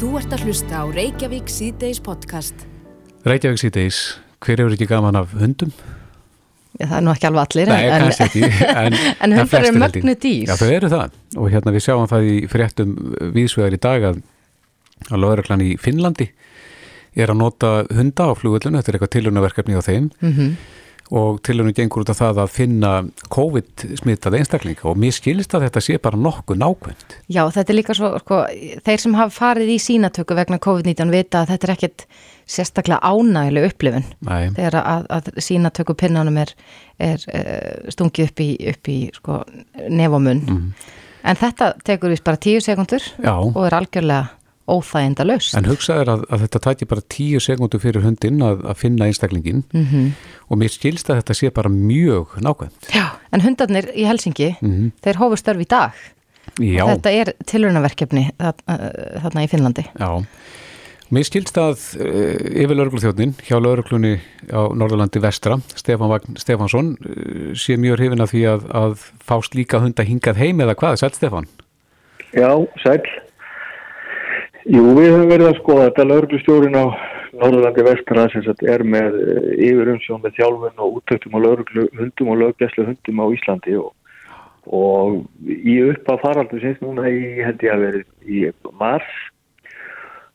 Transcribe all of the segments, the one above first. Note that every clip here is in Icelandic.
Þú ert að hlusta á Reykjavík síðdeis podcast. Reykjavík síðdeis, hver hefur ekki gaman af hundum? Já, það er nú ekki alveg allir. Nei, en, kannski ekki. En, En hundar eru mögnu dýr. Já, þau eru það. Og hérna við sjáum það í fréttum vísvegar í dag að, að lögreglan í Finnlandi er að nota hunda á flugullinu, þetta er eitthvað tilhörnaverkefni á þeim Mhm. Og tilhörnum gengur út af það að finna COVID-smittað einstaklinga. Og mér skilist að þetta sé bara nokkuð nákvæmt. Já, þetta er líka svo, sko, þeir sem hafa farið í sínatöku vegna COVID-19 vita að þetta er ekkit sérstaklega ánægileg upplifun. Nei, þegar að, að sínatöku pinnanum er, er uh, stungið upp í, upp í sko, nefamun. En þetta tekur við bara tíu sekundur og er algjörlega óþæginda laust. En hugsaður að, að þetta tæti bara tíu sekundur fyrir hundin að, að finna einstaklingin Mhm. og mér skilst að þetta sé bara mjög nákvæmt. Já, en hundarnir í Helsingi, Mhm. þeir hófu störf í dag. Já, Þetta er tilraunaverkefni þarna, þarna í Finnlandi. já. Mér skilst að uh, yfir laurugluþjóðnin hjá lauruglunni á Norðurlandi vestra, Stefán Vagn Stefánsson, uh, sé mjög hrifin að því að, að fá slíka hunda hingað heim eða hvað, sætt Stefán? Já, sæl. Jú, við höfum verið að skoða þetta. Lauruglustjórin á Norðurlandi vestra sem er með yfirumsjón með þjálfun og úttöktum á lauruglu hundum og löggæslu hundum á Íslandi og, og í upp að faraldu sinns núna í, held ég að verið í mars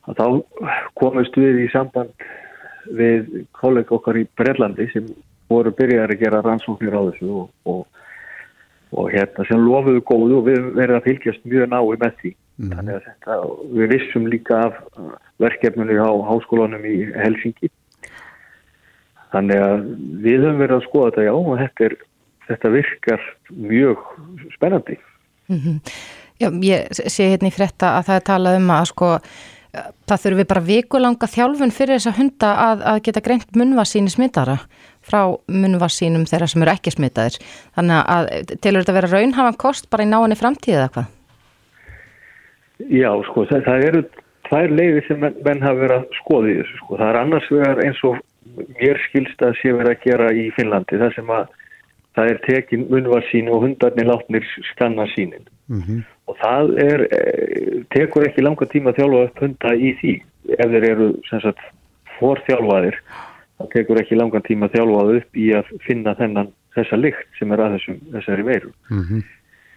að þá komust við í samband við kollega okkar í Brellandi sem voru byrjar að gera rannsóknir á þessu og, og, og hérna sem lofuðu góðu og við verðum að fylgjast mjög nái með því. Þannig að þetta, við vissum líka af uh, verkefninu á háskólanum í Helsingi. Þannig að við höfum verið að skoða þetta já og þetta, er, þetta virkar mjög spennandi. Já, ég sé hérna í frétta að það er talað um að sko það þurfi bara vikulanga þjálfun fyrir þessa hunda að, að geta greint munnvassíni smittara frá munnvassínum þeirra sem eru ekki smittaðir. Þannig að tilur þetta að vera raunhafan kost bara í náinni framtíð eða hvað? Já, sko, það, það eru tvær leiði sem menn, menn hafa verið að skoða í þessu, sko. Það er annars vegar eins og mér skilst að sé verið að gera í Finnlandi, það sem að það er tekin munnvarsínu og hundarnir látnir skanna sínin. Mm Og það er, eh, tekur ekki langa tíma að þjálfa upp hunda í því. Ef þeir eru, sem sagt, forþjálfaðir, það tekur ekki langan tíma að þjálfa það upp í að finna þennan, þessa lykt sem er að þessum, þessari veiru. -hmm.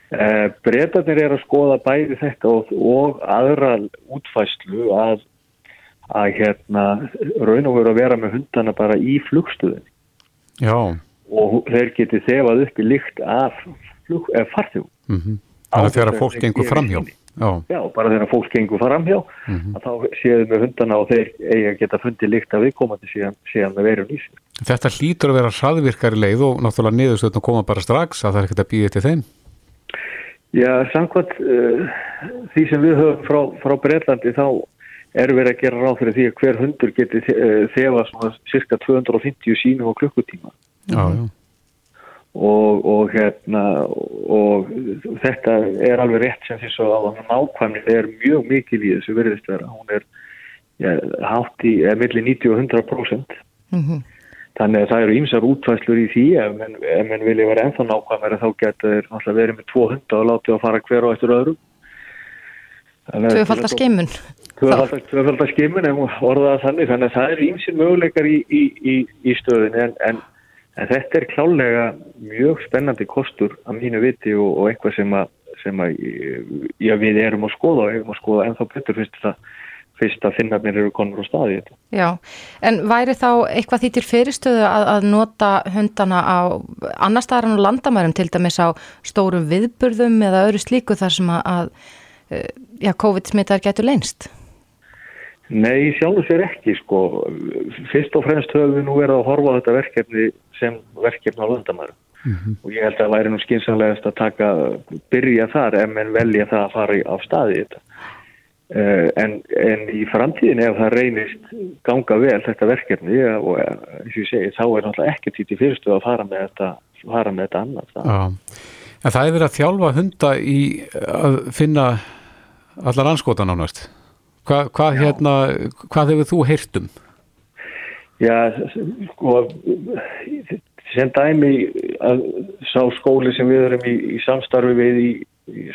Uh, Bretarnir er að skoða bæði þetta og, og aðra útfæslu að, að hérna, raun og veru að vera með hundana bara í flugstöðin Já, og þeir geti þefað upp í lykt af flug, farþjó. mm þannig að þegar að fólk gengur framhjá. Já, Já, bara þegar fólk gengur framhjá að þá séðu með hundana og þeir eigi að geta fundið lykt af viðkomandi síðan, síðan með verið nýsir. þetta hlýtur að vera hraðvirkari leið og náttúrulega niðurstöðun koma bara strax að það er ekkert að býja til þeim. Já, samkvæmt uh, því sem við höfum frá, frá Breitlandi þá er verið að gera ráð fyrir því að hver hundur geti uh, þefa svona cirka 250 sínum á klukkutíma. Já, já. og, og hérna og þetta er alveg rétt sem því að nákvæmni er mjög mikil í þessu verðist vera. Hún er ja, hátt í, eða milli 90 og 100% Mm Þannig að það eru ímsar útfæslur í því ef menn, menn vilja vera ennþá nákvæmari þá geta þeir náttúrulega verið með tvo hunda og látið að fara hver á eftir öðrum. Tvöfaldar skeimun. Tvöfaldar skeimun, ef orðaða þannig. Þannig að það eru ímsir möguleikar í, í, í, í stöðinu en, en, en þetta er klálega mjög spennandi kostur að mínu viti og, og eitthvað sem að, sem að já, við erum að skoða og erum að skoða ennþá betur finnst þetta fyrst að finnarnir eru konur á staði þetta. Já, en væri þá eitthvað því til fyrirstöðu að, að nota hundana á annar staðar en á landamærum til dæmis á stórum viðburðum eða öðru slíku þar sem að, að já, COVID-smittar getur leinst? Nei, sjálf sér ekki sko. Fyrst og fremst höfum við nú verið að horfa á þetta verkefni sem verkefni á landamærum. Og ég held að það væri nú skynsanlegast að taka, byrja þar ef menn velja það að fara á staði þetta. Uh, en, en í framtíðin ef það reynist ganga vel þetta verkefni og eins og ég segi þá er náttúrulega ekki títi fyrstu að fara með þetta, fara með þetta annars. Já, en það er verið að þjálfa hunda í að finna allar anskotan ánast. Hva, hvað, hérna, hvað hefur þú heyrt um? Já, sko, sem dæmi að sá skóli sem við erum í, í samstarfi við í,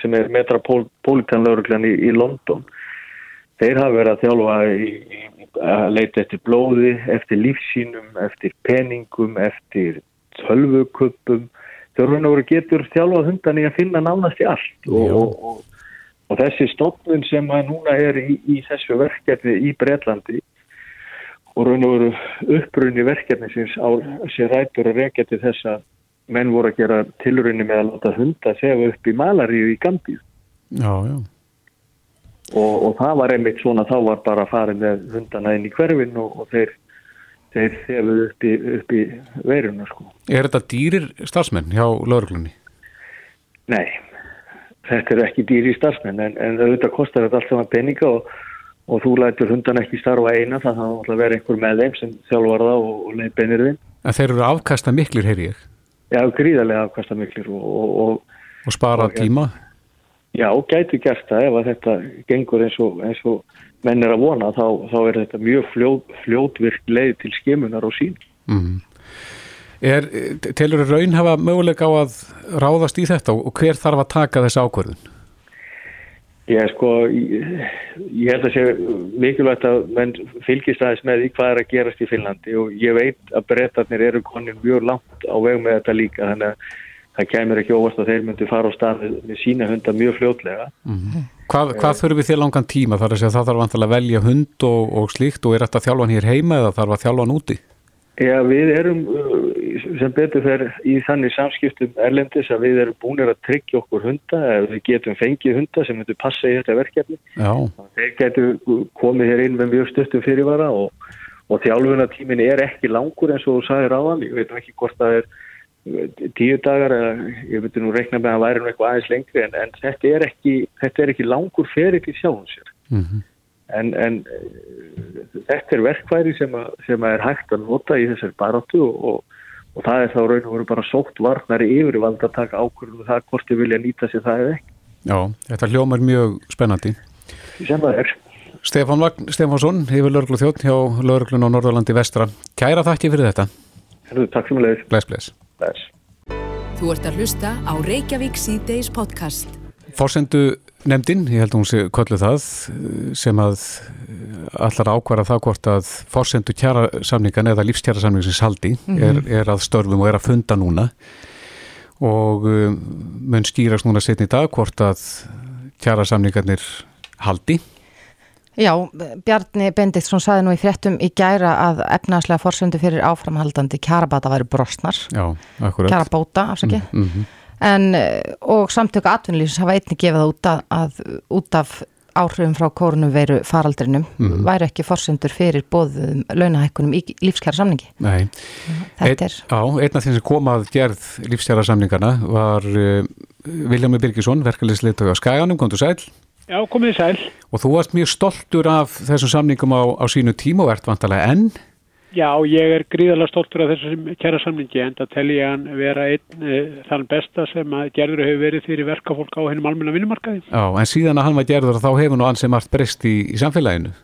sem er Metropolitan lauruglan í, í London þeir hafa verið að þjálfa í, í, að leita eftir blóði, eftir lífsínum, eftir peningum, eftir raun og veru getur þjálfað hundan í að finna nánast í allt og, og, og, og þessi stofnun sem að núna er í, í þessu verkefni í Breitlandi og raun og veru upprunni verkefni sem sé rætur að rekja til þess að menn voru að gera tilrunni með að láta hunda segja upp í malaríu í Gambíu. Já, já. Og, og það var einmitt svona, þá var bara að fara með hundana inn í hverfin og, og þeir, þeir þefuð upp upp í veiruna sko. Er þetta dýrir starfsmenn hjá lauruglunni? Nei, þetta er ekki dýri starfsmenn en, en auðvitað kostar þetta allt saman peninga og, og þú lætur hundan ekki starfa eina það þá ætla að vera einhver með þeim sem þjálfar það og leið beinir þeim. En þeir eru afkasta miklir, heyr ég? Já, gríðarlega afkasta miklir og... Og spara tíma? Já, gætu gert það ef að þetta gengur eins og, eins og menn er að vona þá, þá er þetta mjög fljót, fljótvirk leið til skimunar og sín. Mm. Er, telur raun hafa möguleika á að ráðast í þetta og hver þarf að taka þessi ákvörðun? Ég sko, ég, ég held að sé mikilvægt að menn fylgist aðeins með því hvað er að gerast í Finnlandi og ég veit að brettarnir eru konin mjög langt á veg með þetta líka þannig að það kemur ekki óvast að þeir myndi fara á stað með, sína hunda mjög fljótlega. Mm -hmm. Hvað, hvað þurfum við þér langan tíma? Þar að segja það þarf vantilega að velja hund og, og slíkt og er þetta þjálfan hér heima eða þarf að þjálfan úti? Já, við erum sem betur þegar í þannig samskiptum erlendis að við erum búinir að tryggja okkur hunda eða við getum fengið hunda sem myndur passa í þetta verkefni. Já. Þeir getur komið hér inn með mjög stöttum fyrirvara og, og þjálfunatímin er ekki langur eins og þú sagðir á hann. Ég veit ekki hvort það er tíu dagar eða ég myndi nú reikna með að væri nú eitthvað aðeins lengri en, en þetta, er ekki, þetta er ekki langur ferið til sjáum sér. Mm -hmm. en, en þetta er verkværi sem, að, sem er hægt að nota í þessar baróttu og, og það er þá raun og veru bara sótt varnari yfir vald að taka ákvörðum og það hvort þið vilja nýta sér það eða ekki. Já, þetta hljómar mjög spennandi. Sem það er. Stefán Vagn Stefánsson, yfir Lörglu þjótt hjá Lörglun og Norðurlandi vestra. Kæra þakki fyrir þetta. Takk sem að leiðis Bless Þú ert að hlusta á Reykjavík C-Days podcast. Forsendu nefndin, ég held að hún sé kollu það, sem að allar ákvara það hvort að forsendu kjærasamningan eða lífskjærasamningan sem haldi mm -hmm. er, er að störfum og er að funda núna og um, mun skýrast núna setni í dag hvort að kjærasamningarnir haldi. Já, Bjarni Bendiktsson saði nú í fréttum í gæra að efnaðslega forsendu fyrir áframhaldandi kjarabata væri brostnar. Já, akkurat. Kjarabóta, afsaki. Mm -hmm. En, og samtöku atvinnlýsins hafa einni gefið út, að, að, út af áhrifum frá kórunum veru faraldrinum mm -hmm. væri ekki forsendur fyrir bóðum launahækkunum í lífskjara samningi. Nei. Þetta er... Já, einn af þeim sem komað gerð lífskjara samningana var uh, Viljami Birgisson, verkefliðsleitögu á Skaganum, kontur sæl. Já, komið sæl. Og þú varst mjög stoltur af þessum samningum á, á sínu tíma og ert vantalega enn? Já, ég er gríðarlega stoltur af þessum kæra samningi en það tel ég hann vera einn e, þann besta sem að gerður hefur verið fyrir verkafólk á hennum almenna vinnumarkaði. Já, en síðan að hann var gerður þá hefur nú ansið margt breyst í, í samfélaginu.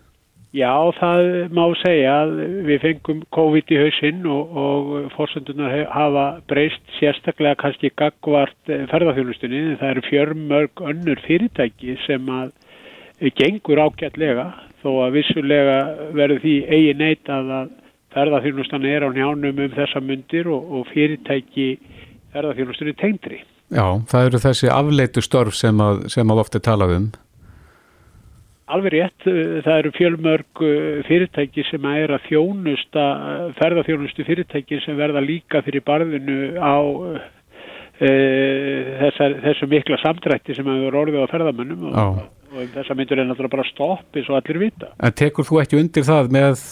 Já, það má segja að við fengum COVID í hausinn og, og fórsendunar hafa breyst sérstaklega kannski gagvart ferðarþjónustunni en það eru fjörmörg önnur fyrirtæki sem að gengur ágætlega þó að vissulega verður því eigi neitað að ferðarþjónustan er á njánum um þessa myndir og, og fyrirtæki ferðarþjónustunni tengdri. Já, það eru þessi afleitu störf sem að, sem að ofta talað um. Alveg rétt, það eru fjölmörg fyrirtæki sem er að þjónusta, ferðarþjónustu fyrirtæki sem verða líka fyrir barðinu á e, þessar, þessu mikla samdrætti sem hefur orðið á ferðamönnum og, og um þessa myndur er náttúrulega bara stopp eins og allir vita. En tekur þú ekki undir það með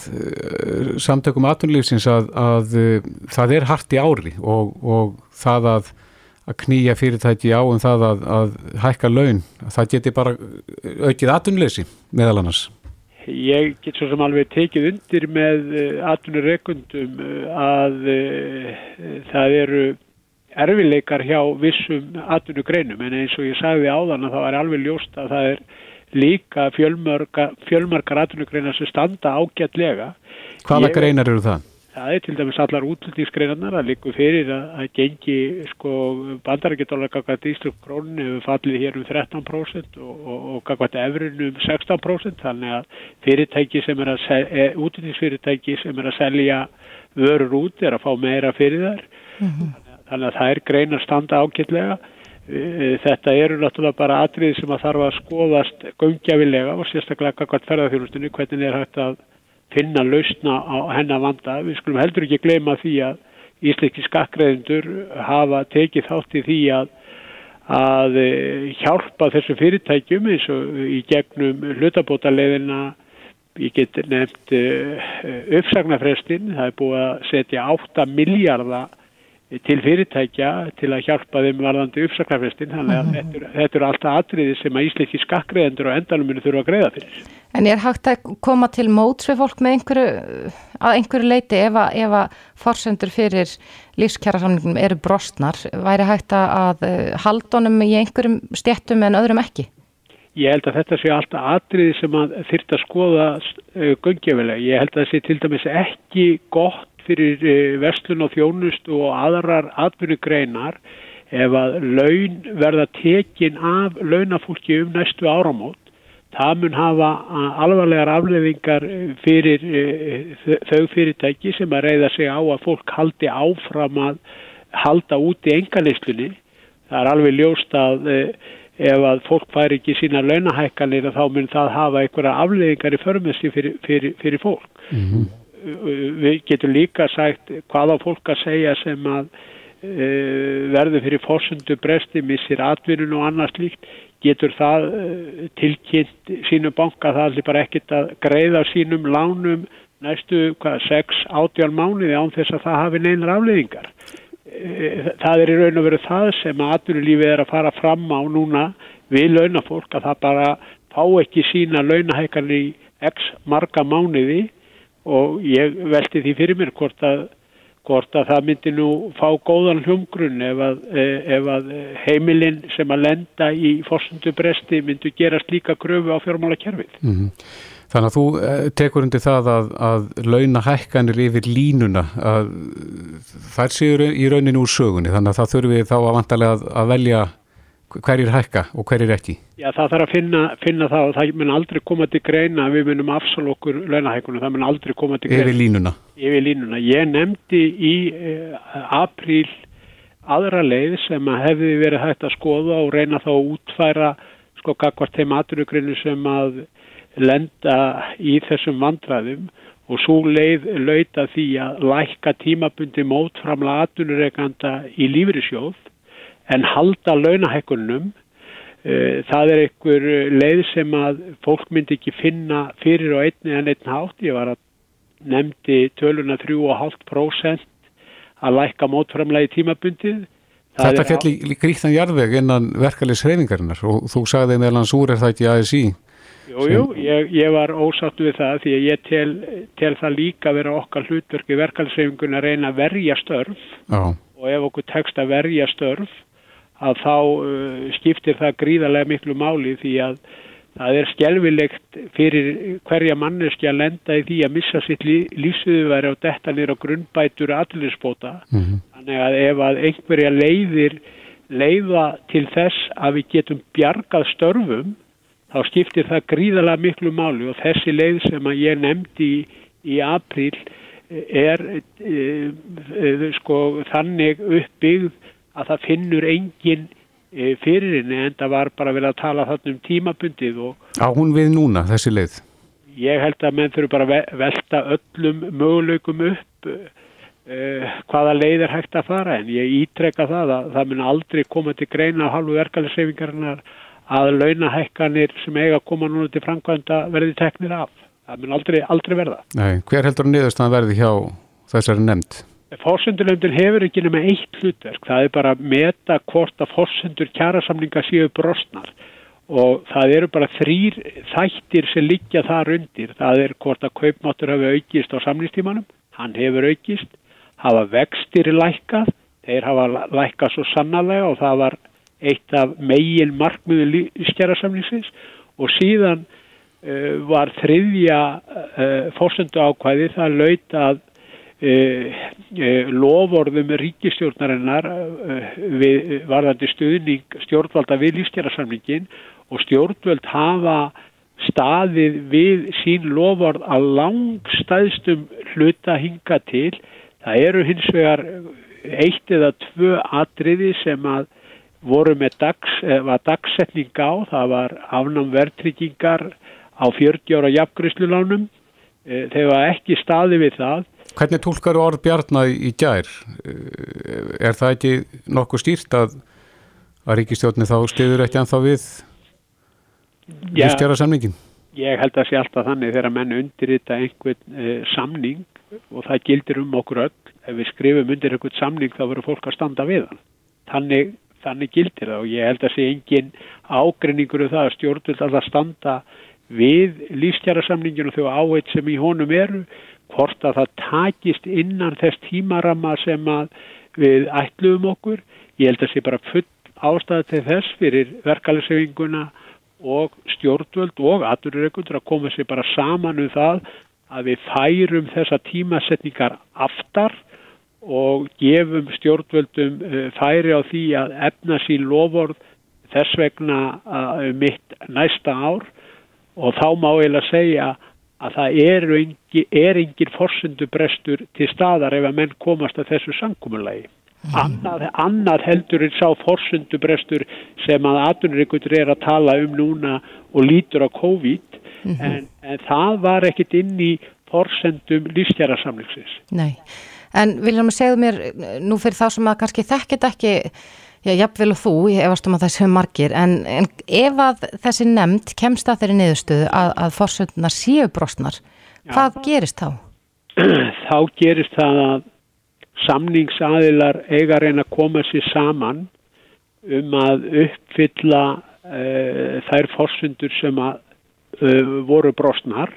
samtökum aðtunlífsins að, að það er hart í ári og, og það að að knýja fyrirtæki á um það að, að hækka laun, það geti bara aukið atunleysi meðal annars. Ég get svo sem alveg tekið undir með atunurreikundum að það eru erfileikar hjá vissum atunugreinum en eins og ég sagði áðan að það er alveg ljóst að það er líka fjölmarkar atunugreinar sem standa ágætlega. Hvaða ég, greinar eru það? Það er til dæmis allar útlýtingsgreinarnar að líka fyrir að, að gengi sko bandarækjadólar kakvært Ísland krónin hefur fallið hér um 13% og, og, og kakvært efrin um 16% þannig að fyrirtæki sem er að e, útlýtingsfyrirtæki sem er að selja vörur út er að fá meira fyrir þær. Mm -hmm. þannig að það er greinar standa ákveldlega e, þetta eru náttúrulega bara atrið sem að þarf að skoðast göngjafilega og sérstaklega kakvært ferðarþjónustunni hvernig er hægt að finna lausna á hennar vanda. Við skulum heldur ekki gleyma því að íslenski skakkreðendur hafa tekið þátt í því að, að eh, hjálpa þessu fyrirtækjum eins og í gegnum hlutabótaleðina ég get nefnt uh, uppsagnarfrestin, það er búið að setja 8 miljardar til fyrirtækja til að hjálpa þeim varðandi uppsagnarfrestin þannig að -hmm. þetta, eru alltaf atriði sem að íslenski skakkreðendur og endanum munu þurfa að greiða fyrir. En er hægt að koma til móts við fólk með einhverju, að einhverju leiti ef að, ef að forsendur fyrir lífskjærasamningum eru brostnar, væri hægt að haldunum í einhverjum stjettum en öðrum ekki? Ég held að þetta sé alltaf atriði sem að þyrta að skoða uh, gungjafilega. Ég held að það sé til dæmis ekki gott fyrir uh, vestlun og þjónust og aðrar atvinnugreinar ef að laun verða tekin af launafólki um næstu áramót það mun hafa alvarlegar aflefingar fyrir þau fyrirtæki sem að reyða sig á að fólk haldi áfram að halda út í enganislunni. Það er alveg ljóst að ef að fólk fær ekki sína launahækkanir þá mun það hafa einhverja aflefingar í förmessi fyrir, fyrir, fyrir fólk. Mm -hmm. Við getum líka sagt hvað á fólk að segja sem að verður fyrir fórsundu bresti, missir atvinnun og annars líkt getur það eh, tilkynnt sínum banka það allir bara ekkit að greiða sínum lánum næstu hvað, 6 átjál mánuði án þess að það hafi neinar afleiðingar. Eh, það er í raun og veru það sem að atvinnulífið er að fara fram á núna við launafólk að það bara fá ekki sína launahækan í x marga mánuði og ég velti því fyrir mér hvort að hvort að það myndi nú fá góðan hljómgrunn ef að, e, ef að heimilinn sem að lenda í fórstundu bresti myndu gera slíka gröfu á fjármálakerfið. Mm -hmm. Þannig að þú e, tekur undir það að, að launa hækkanir yfir línuna þær séur í rauninu úr sögunni þannig að það þurfi þá að vantarlega að velja hverjir hækka og hverjir ekki? Já, það þarf að finna, finna það og það mun aldrei koma til greina að við munum afsal okkur launahækunum, það mun aldrei koma til greina. Yfir línuna? Yfir línuna. Ég nefndi í eh, apríl aðra leið sem að hefði verið hægt að skoða og reyna þá að útfæra sko kakvart þeim aturugrinnu sem að lenda í þessum vandræðum og svo leið lauta því að lækka tímabundi mótframla aturureganda í lífrisjóð en halda launahekkunum eh, það er einhver leið sem að fólk myndi ekki finna fyrir og einni en einn hátt. Ég var að nefndi töluna 3,5% að lækka mótframlega í tímabundið. Það Þetta fjalli gríktan jarðveg innan verkefliðs hreyfingarinnar og þú sagði meðal hans úr er það ekki ASI Jú, jú, ég, ég var ósattu við það því að ég tel, tel það líka vera okkar hlutverki verkefliðshreyfingun að reyna að verja störf. Já. og ef okkur tekst að verja störf að þá uh, skiptir það gríðarlega miklu máli því að það er skjálfilegt fyrir hverja manneski að lenda í því að missa sitt lífsviðværi á detta nýra grunnbætur aðlinsbóta. Mm -hmm. Þannig að ef að einhverja leiðir leiða til þess að við getum bjargað störfum þá skiptir það gríðarlega miklu máli og þessi leið sem að ég nefndi í, í april er e, e, sko þannig uppbyggð að það finnur engin e, fyrir henni en það var bara vel að tala þarna um tímabundið. Á hún við núna þessi leið? Ég held að menn þurfu bara að velta öllum möguleikum upp uh, hvaða leið er hægt að fara en ég ítrekka það að það mun aldrei koma til greina á halvu verkefæliseyfingarinnar að launahekkanir sem eiga að koma núna til framkvæmda verði teknir af. Það mun aldrei, aldrei verða. Nei, hver heldur niðurst að verði hjá þessari nefnd? Fórsendurlefndin hefur ekki nema eitt hlutverk, það er bara að meta hvort að fórsendur kjærasamlinga séu brostnar. Og það eru bara þrýr þættir sem liggja þar undir, það er hvort að kaupmáttur hafi aukist á samlýstímanum, hann hefur aukist, hafa vextir lækkað, þeir hafa lækkað svo sannarlega og það var eitt af megin markmiðu skjærasamlingsins og síðan uh, var þriðja uh, fórsendu ákvæði það lauta að e, e, lofórðum ríkistjórnarinnar e, við varðandi stuðning stjórnvalda við lífstjærasamningin og stjórnvöld hafa staðið við sín lofórð að langstæðstum hluta hinga til. Það eru hins vegar eitt eða tvö atriði sem að voru með dags, var dagsetning á, það var afnám verðtryggingar á 40 ára jafngrysslulánum, e, þegar ekki staði við það. Hvernig tólkar orð Bjarnar í gær? E, er það ekki nokkuð stýrt að, að ríkistjórni þá stiður ekki anþá við lífstjára samningin? Ég held að sé alltaf þannig þegar menn undirrita einhvern e, samning og það gildir um okkur öll. Ef við skrifum undir einhvern samning þá verður fólk að standa við hann. Þannig þannig gildir það og ég held að sé engin ágrenningur um það að stjórnvöld alltaf standa við lífstjærasamninginu og þau áheit sem í honum eru hvort að það takist innan þess tímarama sem að við ætluðum okkur. Ég held að sé bara full ástæði til þess fyrir verkefælisefinguna og stjórnvöld og aturreikundur að koma sér bara saman um það að við færum þessa tímasetningar aftar og gefum stjórnvöldum eh, færi á því að efna sín loford þess vegna uh, mitt næsta ár. Og þá má ég að segja að það er engin, er engin forsendubrestur til staðar ef að menn komast að þessu sankumulagi. Mm. Annað, annað heldur en sá forsendubrestur sem að aðunrikundur er að tala um núna og lítur á COVID mm -hmm. en, en það var ekkit inn í forsendum lífstjara samlingsins. Nei. En viljum að segja mér, nú fyrir þá sem að kannski þekkit ekki, já, jafnvel og þú, ég efast um að það séu margir, en, en ef að þessi nefnd kemst að þeirri niðurstöðu að, að fórsönduna séu brostnar, hvað já, gerist þá? Þá gerist það að samningsaðilar eiga reyna að koma sér saman um að uppfylla uh, þær fórsöndur sem að uh, voru brostnar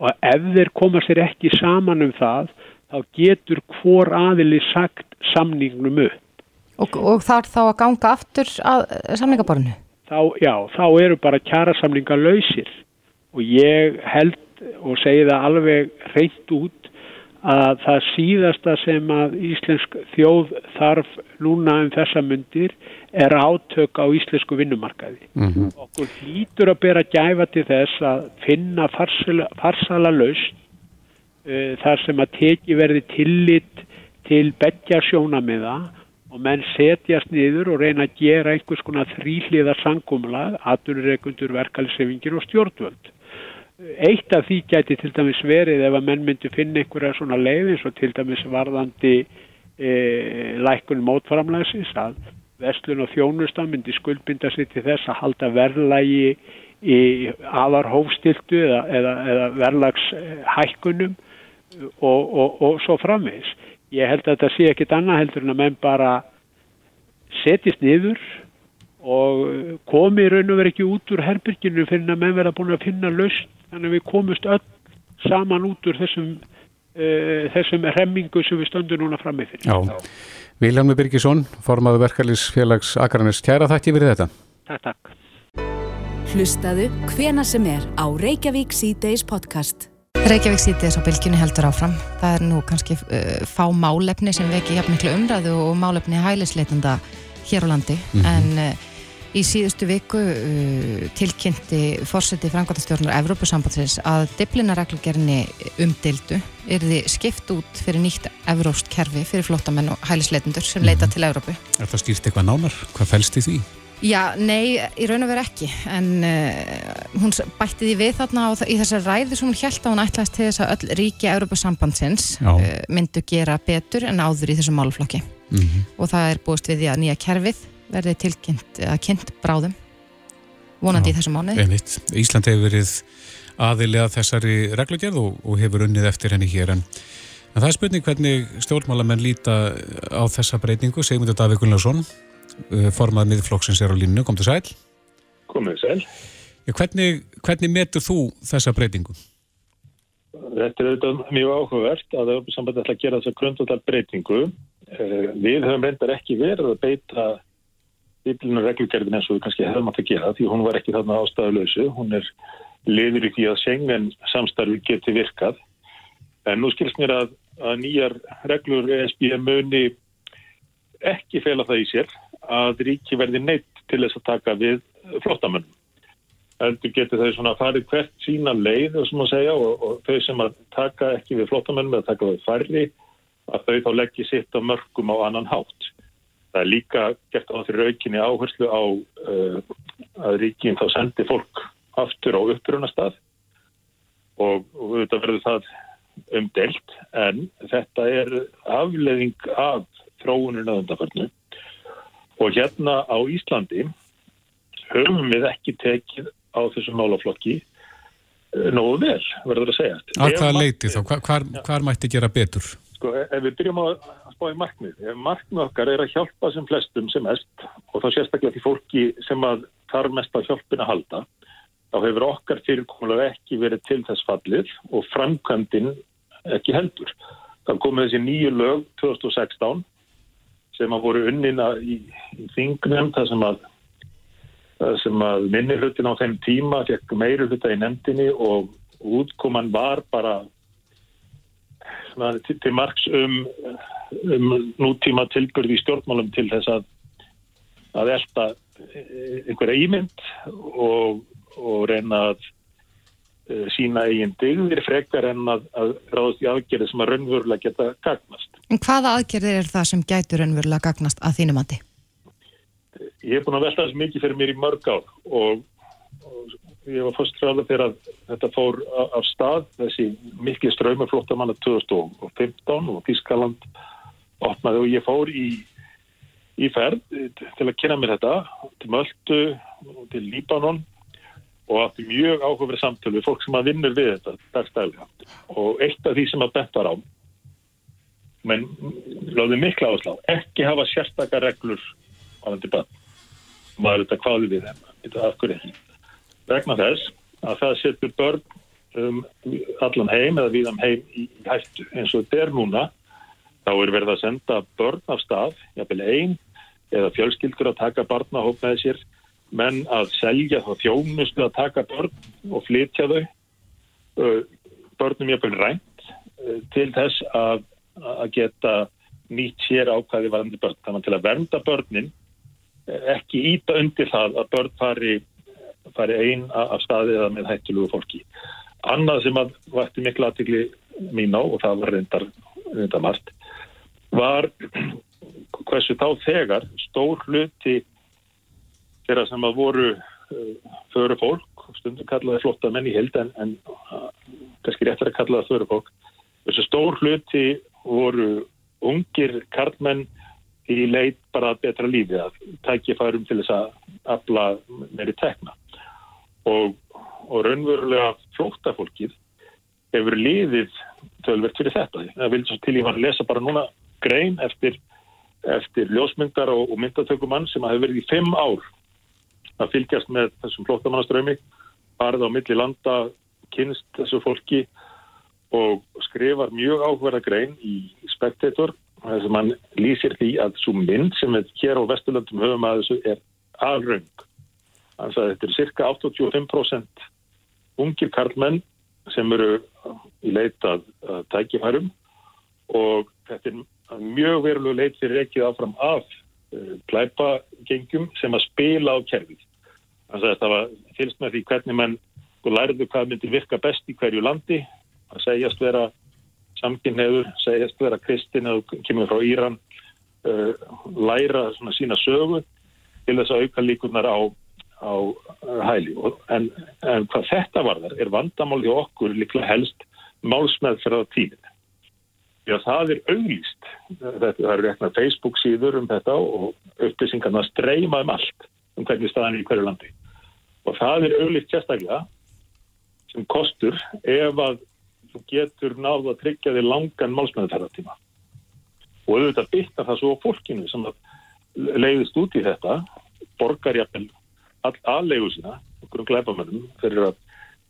og ef þeir koma sér ekki saman um það þá getur hvor aðili sagt samningnum upp. Og, og þar þá að ganga aftur að samningaborinu? Þá, já, þá eru bara kjara samninga lausir og ég held og segi það alveg reynd út að það síðasta sem að Íslensk þjóð þarf núna um þessa myndir er átök á íslensku vinnumarkaði. Mm -hmm. Okkur hlýtur að bera gæfa til þess að finna farsala, farsala laust uh, þar sem að teki verði tillit til begja sjónamiða og menn setjast niður og reyna að gera einhvers konar þrýliða sangumlað, aturreikundur, verkalisefingir og stjórnvöld. Eitt af því gæti til dæmis verið ef að menn myndi finna einhverja svona leið eins og til dæmis varðandi e, lækun mótframlæsins að vestlun og þjónusta myndi skuldbinda sér til þess að halda verðlægi í aðarhófstiltu eða, eða, eða verðlagshækkunum og, og, og svo framvegs. Ég held að þetta sé ekkit annað heldur en að menn bara setjast niður og komi raun og verið ekki út úr herbyrginu fyrir að menn verða búin að finna laust þannig að við komust öll saman út úr þessum, uh, þessum remmingu sem við stöndum núna fram með fyrir. Já, Vilhelmi Birgisson, formaðu verkefælisfélags Akranis, kæra þakki fyrir þetta. Takk, takk. Hlustaðu hvena sem er á Reykjavík C-Days podcast. Reykjavík sítið svo bylgjunni heldur áfram. Það er nú kannski uh, fá málefni sem veki hjá miklu umræðu og málefni hælisleitanda hér á landi. Mm -hmm. En uh, í síðustu viku uh, tilkynnti fórseti frangværtastjórnar Evrópusambandsins að diplinareglugjörni umdildu er þið skipt út fyrir nýtt evróst kerfi fyrir flottamenn og hælisleitundur sem leita mm -hmm. til Evrópu. Er það stýrt eitthvað nánar? Hvað fælst í því? Já, nei, í raun og veru ekki. En uh, hún bætti því við þarna á, í þessar ræði sem hún held að hún ætlaðist til þess að öll ríki Európa-sambandsins uh, myndu gera betur en áður í þessum málflokki mm -hmm. og það er búist við því að nýja kerfið verði tilkynnt að kynnt bráðum vonandi Já, í þessum mánuði. Ísland hefur verið aðilega þessari reglugjörð og, og hefur unnið eftir henni hér. En, en það er spurning hvernig stjórnmálamenn líta á þessa breytingu. Sigmundur Davík Gullarsson Eh, formað miðflokksins er á línu, kom til sæl. Komið sæl. Ja, hvernig, hvernig metur þú þessa breytingu? Þetta er auðvitað mjög áhugavert að er sambandið að gera þessa grundvöldal breytingu eh, við höfum reyndar ekki verið að beita yfirlunar reglugerðin eins og við kannski hefum átt að gera því hún var ekki þarna ástæðuleysu hún er liður í því að sengen samstarfi geti virkað. En nú skilst mér að að nýjar reglur ESB muni ekki fela það í sér að ríki verði neitt til þess að taka við flottamönnum. Heldur getur þau svona farið hvert sína leið segja, og, og þau sem að taka ekki við flottamönnum eða taka við færri að þau þá leggja sitt á mörgum á annan hátt. Það er líka gert á því raukinni áherslu á uh, að ríkin þá sendi fólk aftur á upprunastað og, og þetta verður það umdelt en þetta er afleðing af þróuninu öðundaförnu og hérna á Íslandi höfum við ekki tekið á þessum málaflokki eh, nógu vel, verður að segja. Að hvað leiti þá? Hvar, hvar, hvar mætti gera betur? Sko, ef við byrjum að spá í markmið, markmið okkar er að hjálpa sem flestum sem mest og þá sérstaklega því fólki sem að þarf mest að hjálpina halda, þá hefur okkar fyrirkomulega ekki verið til þess fallið og framkvæmdinn ekki heldur. Það komið þessi nýju lög 2016 sem að voru unnina í, í þingnum þar sem að, að minni hlutin á þeim tíma fekk meiri hluta í nefndinni og útkoman var bara svona, til, til margs um, um nútíma tilbyrði í stjórnmálum til þess að að elda einhverja ímynd og, og reyna að sína eigin digðir frekar en að, að ráðast í aðgerði sem að raunverulega geta gagnast. En hvaða aðgerðir er það sem gætur raunverulega gagnast að þínum andi? Ég hef búin að velta þess mikið fyrir mér í mörg ár og, og ég var fyrst ræðið þegar að þetta fór af stað þessi miklu ströymaflóttamanna 2015 og Þískaland opnaði og ég fór í, í ferð til að kynna mér þetta til Möldu og til Líbanon og átti mjög áhugaverið samtölu fólk sem að vinnur við þetta dagstæðilega og eitt af því sem að bent var á menn láði mikla áslá ekki hafa sérstakar reglur á þetta bann maður þetta hvaði við þeim? Vegna þess að það setur börn um allan heim eða viðam heim í hættu. Eins og þetta er núna þá er verið að senda börn af stað jafnvel einn eða fjölskyldur að taka barnahóp með sér menn að selja þá þjónustu að taka börn og flytja þau börnum jafnvel rænt til þess að að geta nýtt sér ákvæði varandi börn. Þannig til að vernda börnin ekki íta undir það að börn fari, fari einn af staðið eða með hættulugu fólki. Annað sem að vætti miklu aðtikli mín á og það var reyndar, reyndar margt var hversu þá þegar stór hluti þeirra sem að voru uh, föru fólk, stundum kallaði flotta menn í held en, en uh, kannski réttar að kallaði föru fólk þessu stór hluti voru ungir karlmenn í leit bara betra lífi að tækifærum til þess að afla meiri tekna og, og raunverulega flóttafólkið hefur liðið tölvert fyrir þetta. Það vil svo til ég var að lesa bara núna grein eftir, eftir ljósmyndar og, og myndatökumann sem að hefur verið í fimm ár að fylgjast með þessum flóttamannaströmi farið á milli landa, kynst þessu fólki og skrifar mjög áhverða grein í Spectator þess að mann lýsir því að svo mynd sem við hér á Vesturlandum höfum að þessu er alröng. Þannig að þetta er cirka 85% ungir karlmenn sem eru í leitað tækifærum og þetta er mjög veruleg leit fyrir ekki áfram af plæpagengjum sem að spila á kerfið. Þannig að þetta var fylgst með því hvernig mann lærðu hvað myndi virka best í hverju landi. Að segjast vera samkynneður, segjast vera kristin eða kemur frá Íran uh, læra svona sína sögu til þess að auka líkunar á, á hæli. En, en hvað þetta varðar er vandamál hjá okkur líklega helst málsmeðferða tímin því að það er auglýst. Þetta, það eru reknað Facebook síður um þetta og upplýsingarna streyma um allt um hvernig staðan í hverju landi og það er auglýst sérstaklega sem kostur ef að þú getur náðu að tryggja þig langan málsmeðferðartíma. Og auðvitað bytta það svo fólkinu sem leiðist út í þetta borgarjafnvel aðlegu sína okkur um gleipamönnum fyrir að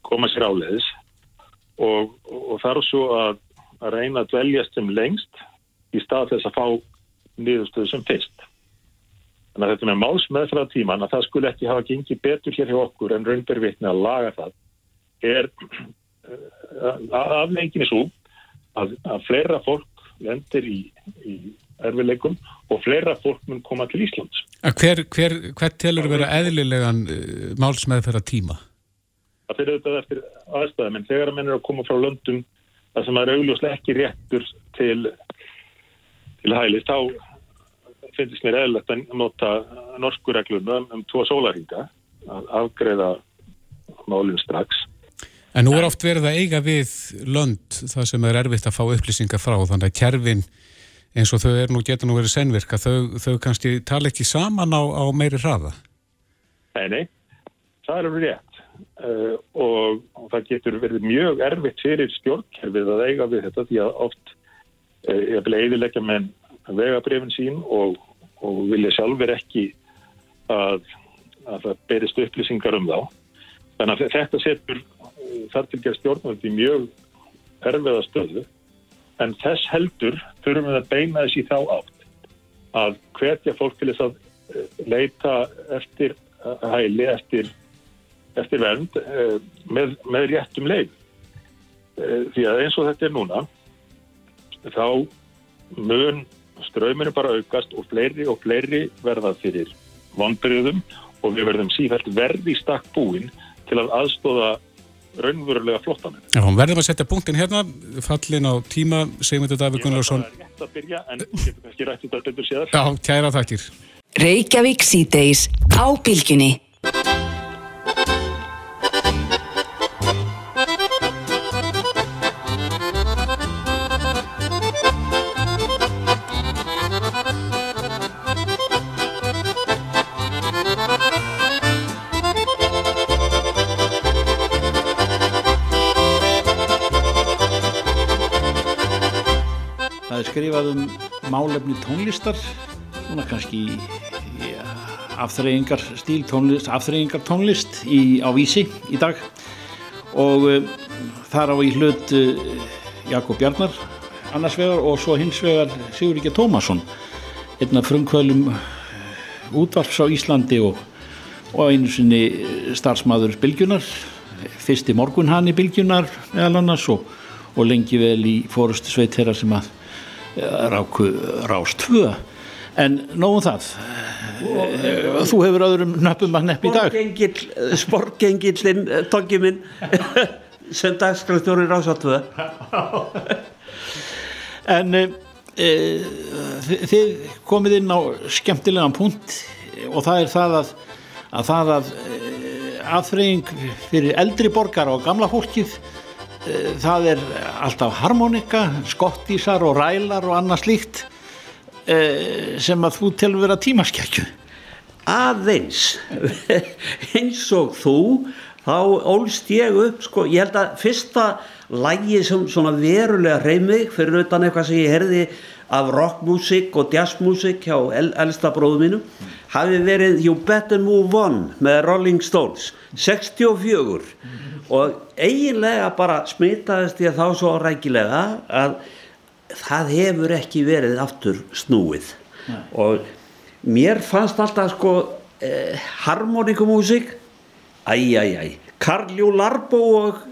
koma sér áleiðis. Og, og þarf svo að, að reyna að dveljast sem lengst í stað þess að fá niðurstöðu sem fyrst þannig að þetta með málsmeðferðartíman að það skulle ekki hafa gengið betur hér hjá okkur en raunbervittni að laga það er afleggin er svo að, að fleira fólk lendir í, í erfileikum og fleira fólk mun koma til Íslands. Hver, hver, hver telur vera eðlilegan uh, málsmeðferða tíma? Það fyrir auðvitað eftir aðstæðum en þegar að menn er að koma frá löndum þar sem það er augljóslega ekki réttur til, til hælis þá finnst mér eðlilegt að nota norsku reglum um, tvo sólaringa að afgreða málinn strax. En nú er oft verið að eiga við lönd það sem er erfitt að fá upplýsingar frá þannig að kerfin eins og þau er nú geta nú verið senvirka þau, þau kannski tala ekki saman á, á meiri hraða. Nei, nei, það er alveg rétt uh, og, og það getur verið mjög erfitt fyrir stjórnkerfið að eiga við þetta því að oft uh, vil eiginleika með vegabrefin sín og, og vilja sjálfur ekki að, að það berist upplýsingar um þá. Þannig að þetta setur þar til að stjórnvöldi mjög erfiða stöðu en þess heldur þurfum við að beina þess í þá átt að hvetja fólk til þess að eh, leita eftir eh, hæli, eftir, eftir vernd eh, með, með réttum leið. Því að eins og þetta er núna þá mun ströyminu bara aukast og fleiri og fleiri verða fyrir vonbyrjuðum og við verðum sífælt verði stakk búin til að aðstóða raunverulega flottanir. Já, verðum að setja punktin hérna, fallin á tíma, segjum þetta Davík Gunnarsson. Ég var rétt að byrja, en getur kannski rætt þetta betur séðar. Já, kæra þakkir. Skrifað um málefni tónlistar svona kannski ja, afþreyingar stíl tónlist afþreyingar tónlist í, á vísi í dag. Og uh, þar á í hlut uh, Jakob Bjarnar annars vegar og svo hins vegar Siguríkja Tómasson. Einna frumkvölum útvarps á Íslandi og, og einu sinni starfsmaður Bilgjunar fyrsti morgun hann í Bilgjunar meðal annars og, og lengi vel í fórustu sveit þeirra sem að ráku rást tvö. En nóðum það. Og, þú hefur öðrum nöppum að nepp í dag. Sportgengillin eh, tókið minn sem dagskræðstjóri rást tvö. En e, þið komið inn á skemmtilegan punkt og það er það að, að það að aðfreying fyrir eldri borgar og gamla fólkið það er alltaf harmonika, skottísar og rælar og annað slíkt eh, sem að þú telur vera tímaskerkju aðeins. Eins og þú þá ólst ég upp sko, ég held að fyrsta lægi sem svona verulega reymig fyrir utan eitthvað sem ég herði af rockmusik og jazzmusik hjá el elsta bróðu mínu hafi verið You Better Move On með Rolling Stones 64 og eiginlega bara smitaðist ég þá svo rækilega að það hefur ekki verið aftur snúið Nei. og mér fannst alltaf sko eh, harmonikumúsík æjæjæj Karljó Larbo og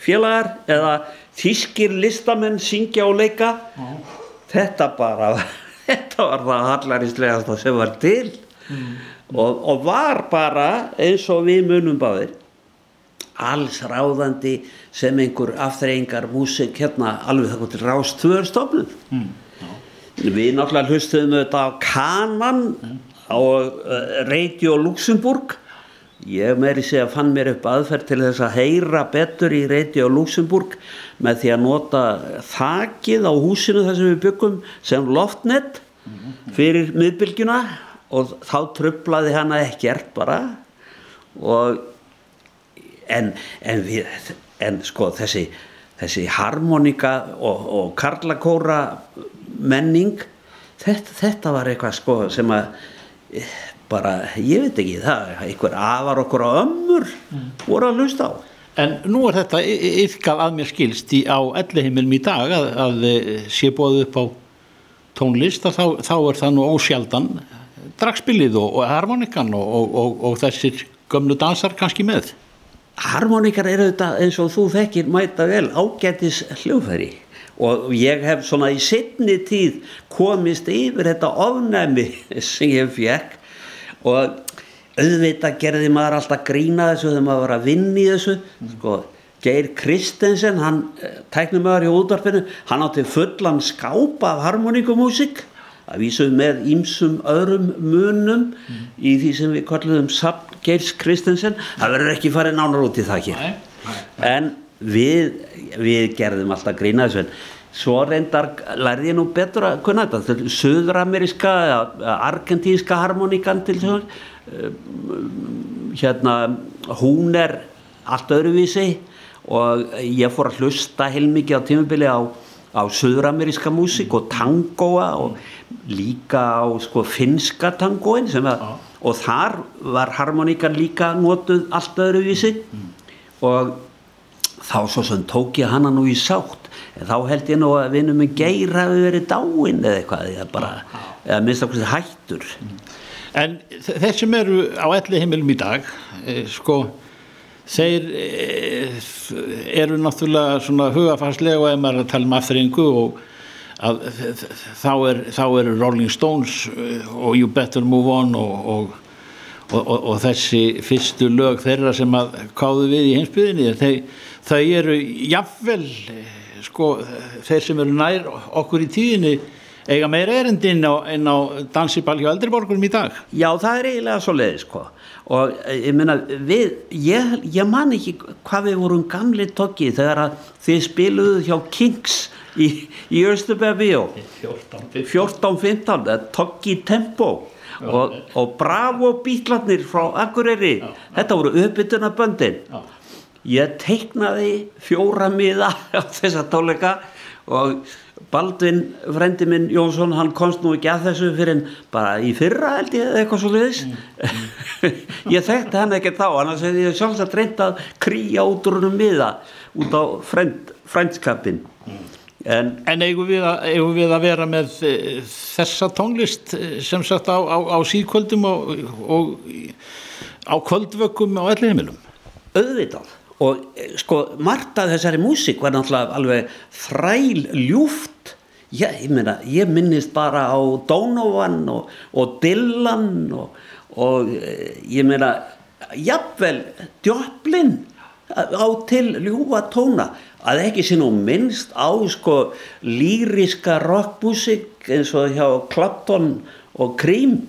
félagar eða þískir listamenn syngja og leika Já. Þetta bara þetta var það hallaristlegast sem var til mm. og, og var bara eins og við munum báðir alls ráðandi sem einhver afþreyingar músik hérna alveg það kom til rástvöður stofnun mm, við náttúrulega hlustuðum þetta á Kanan mm. á uh, Radio Luxemburg ég meiri segja fann mér upp aðferð til þess að heyra betur í Radio Luxemburg með því að nota þakið á húsinu þar sem við byggum sem loftnet fyrir miðbylgjuna og þá tröflaði hana ekkert bara. Og en, en, við, en sko þessi, þessi harmonika og, og karlakóra menning þetta, þetta var eitthvað sko sem að bara, ég veit ekki það, einhver afar okkur á ömmur mm. voru að lusta á. En nú er þetta yfkað að mér skilst í, á ellihimilm í dag að, að sé bóðu upp á tónlist þá, þá er það nú ósjaldan dragspilið og, og harmonikan og, og, og þessir gömlu dansar kannski með. Harmonikar eru þetta eins og þú þekkir mæta vel ágætis hljóðfæri. Og ég hef svona í sittni tíð komist yfir þetta ofnæmi sem ég fekk og auðvitað gerði maður alltaf grína þessu þegar maður var að vinna í þessu. Sko Geir Kristensen, hann eh, tæknum maður í útvarfinu, hann átti fullan skápa af harmoníkumúsík að vísum með ímsum öðrum munum mm. í því sem við kalluðum Samt Geirs Kristensen. Það verður ekki farið nánar út í það nei. en við, við gerðum alltaf grína þessu. En svo reyndar lærði ég nú betur að kunna þetta söðurameríska argentíska harmoníkan til þess eh, hérna hún er allt öðruvísi og ég fór að hlusta heilmikið á tímubili á, á söðurameríska músík og tangoa og líka á sko finska tangoin að, og þar var harmoníkan líka notuð allt öðruvísi mm. og þá svo sem tók ég hana nú í sátt en þá held ég nú að vinum með geir hafi verið dáin eða eitthvað eða bara, eða minnst okkur hættur mm. En þeir sem eru á elli heimilum í dag eh, sko þeir eh, eru náttúrulega svona hugafarslega og ef maður er að tala um afturringu og að, þá, er, eru Rolling Stones eh, og You Better Move On og, og, og, og þessi fyrstu lög þeirra sem að káðu við í heimsbyðinni þau eru jafnvel sko þeir sem eru nær okkur í tíðinni eiga meira erindin en á dansiball hjá eldriborgurum í dag. Já það er eiginlega svo leiði sko. Og eh, ég meina við ég, ég man ekki hvað við vorum gamli tokki þegar að þið spiluðu hjá Kings í, í Östubæðabíó 14-15 tokki tempo. Og, og bravo bítlarnir frá Akureyri. Já, þetta voru uppbytuna böndin já. Ég teiknaði fjóra miða á þessa tóleika og Baldvin, frendi minn Jónsson, hann komst nú ekki að þessu fyrir bara í fyrra held ég eða eitthvað svo leiðis mm, mm. ég þekkti hann ekki þá annars hefði ég sjálfsagt reynd að krýja út úr húnum miða út á frend, frendskapin mm. en, en eigum, við að, eigum við að vera með e, þessa tónlist eh, sem sagt á, á, á síðkvöldum og, og á kvöldvökkum á elli heimilum auðvitað og eh, sko margt af þessari músík var náttúrulega alveg þræl ljúft. Já, ég, meina, ég minnist bara á Donovan og, og Dylan og, og eh, ég meina jafnvel djöflin á til ljúfa tóna. Að ekki sé nú minnst á sko lýriska rockmusik eins og hjá Clapton og Cream.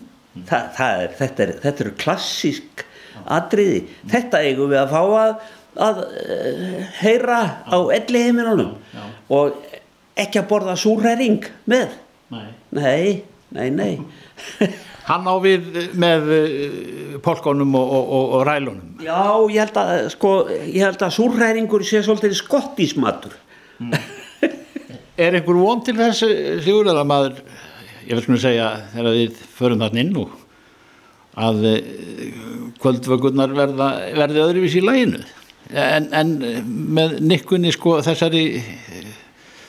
Þa, er, þetta, er, eru klassísk atriði, þetta eigum við að fá að að uh, heyra á elli heiminunum og ekki að borða súræring með. Nei, nei, nei, nei. Hann á við með uh, polkonum og, og, og, rælunum. Já, ég held að sko, ég held að súræringur sé svolítið skottísmatur. Mm. Er einhver von til þess sigur að maður ég vil svona segja þegar við förum þarna inn og að kvöldvöggunar verða, verði öðruvís í læginu en, en með nikkunni sko þessari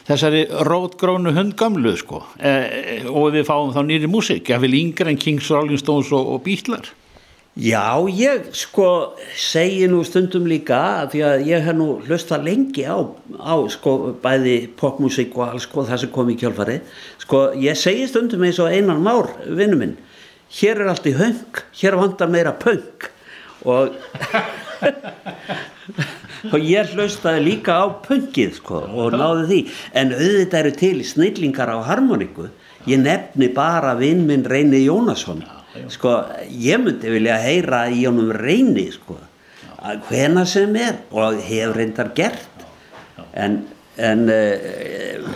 þessari rótgrónu hundgamlu sko e, og við fáum þá nýri músik ég vil yngre en Kings, Rolling Stones og, og Beatles. Já, ég sko segi nú stundum líka því að ég hef nú hlusta lengi á, á sko bæði popmusik og alls sko það sem kom í kjálfari sko ég segi stundum eins og einan már vinnu minn, hér er allt í höng hér vantar meira pöng og og ég hlustaði líka á pöngið sko og náði því. En auðvitað eru til snillingar á harmoniku ég nefni bara vinn minn Reyni Jónasson. Sko ég myndi vilja heyra í honum Reyni sko. Hvena sem er og hefur reyndar gert. En, en uh,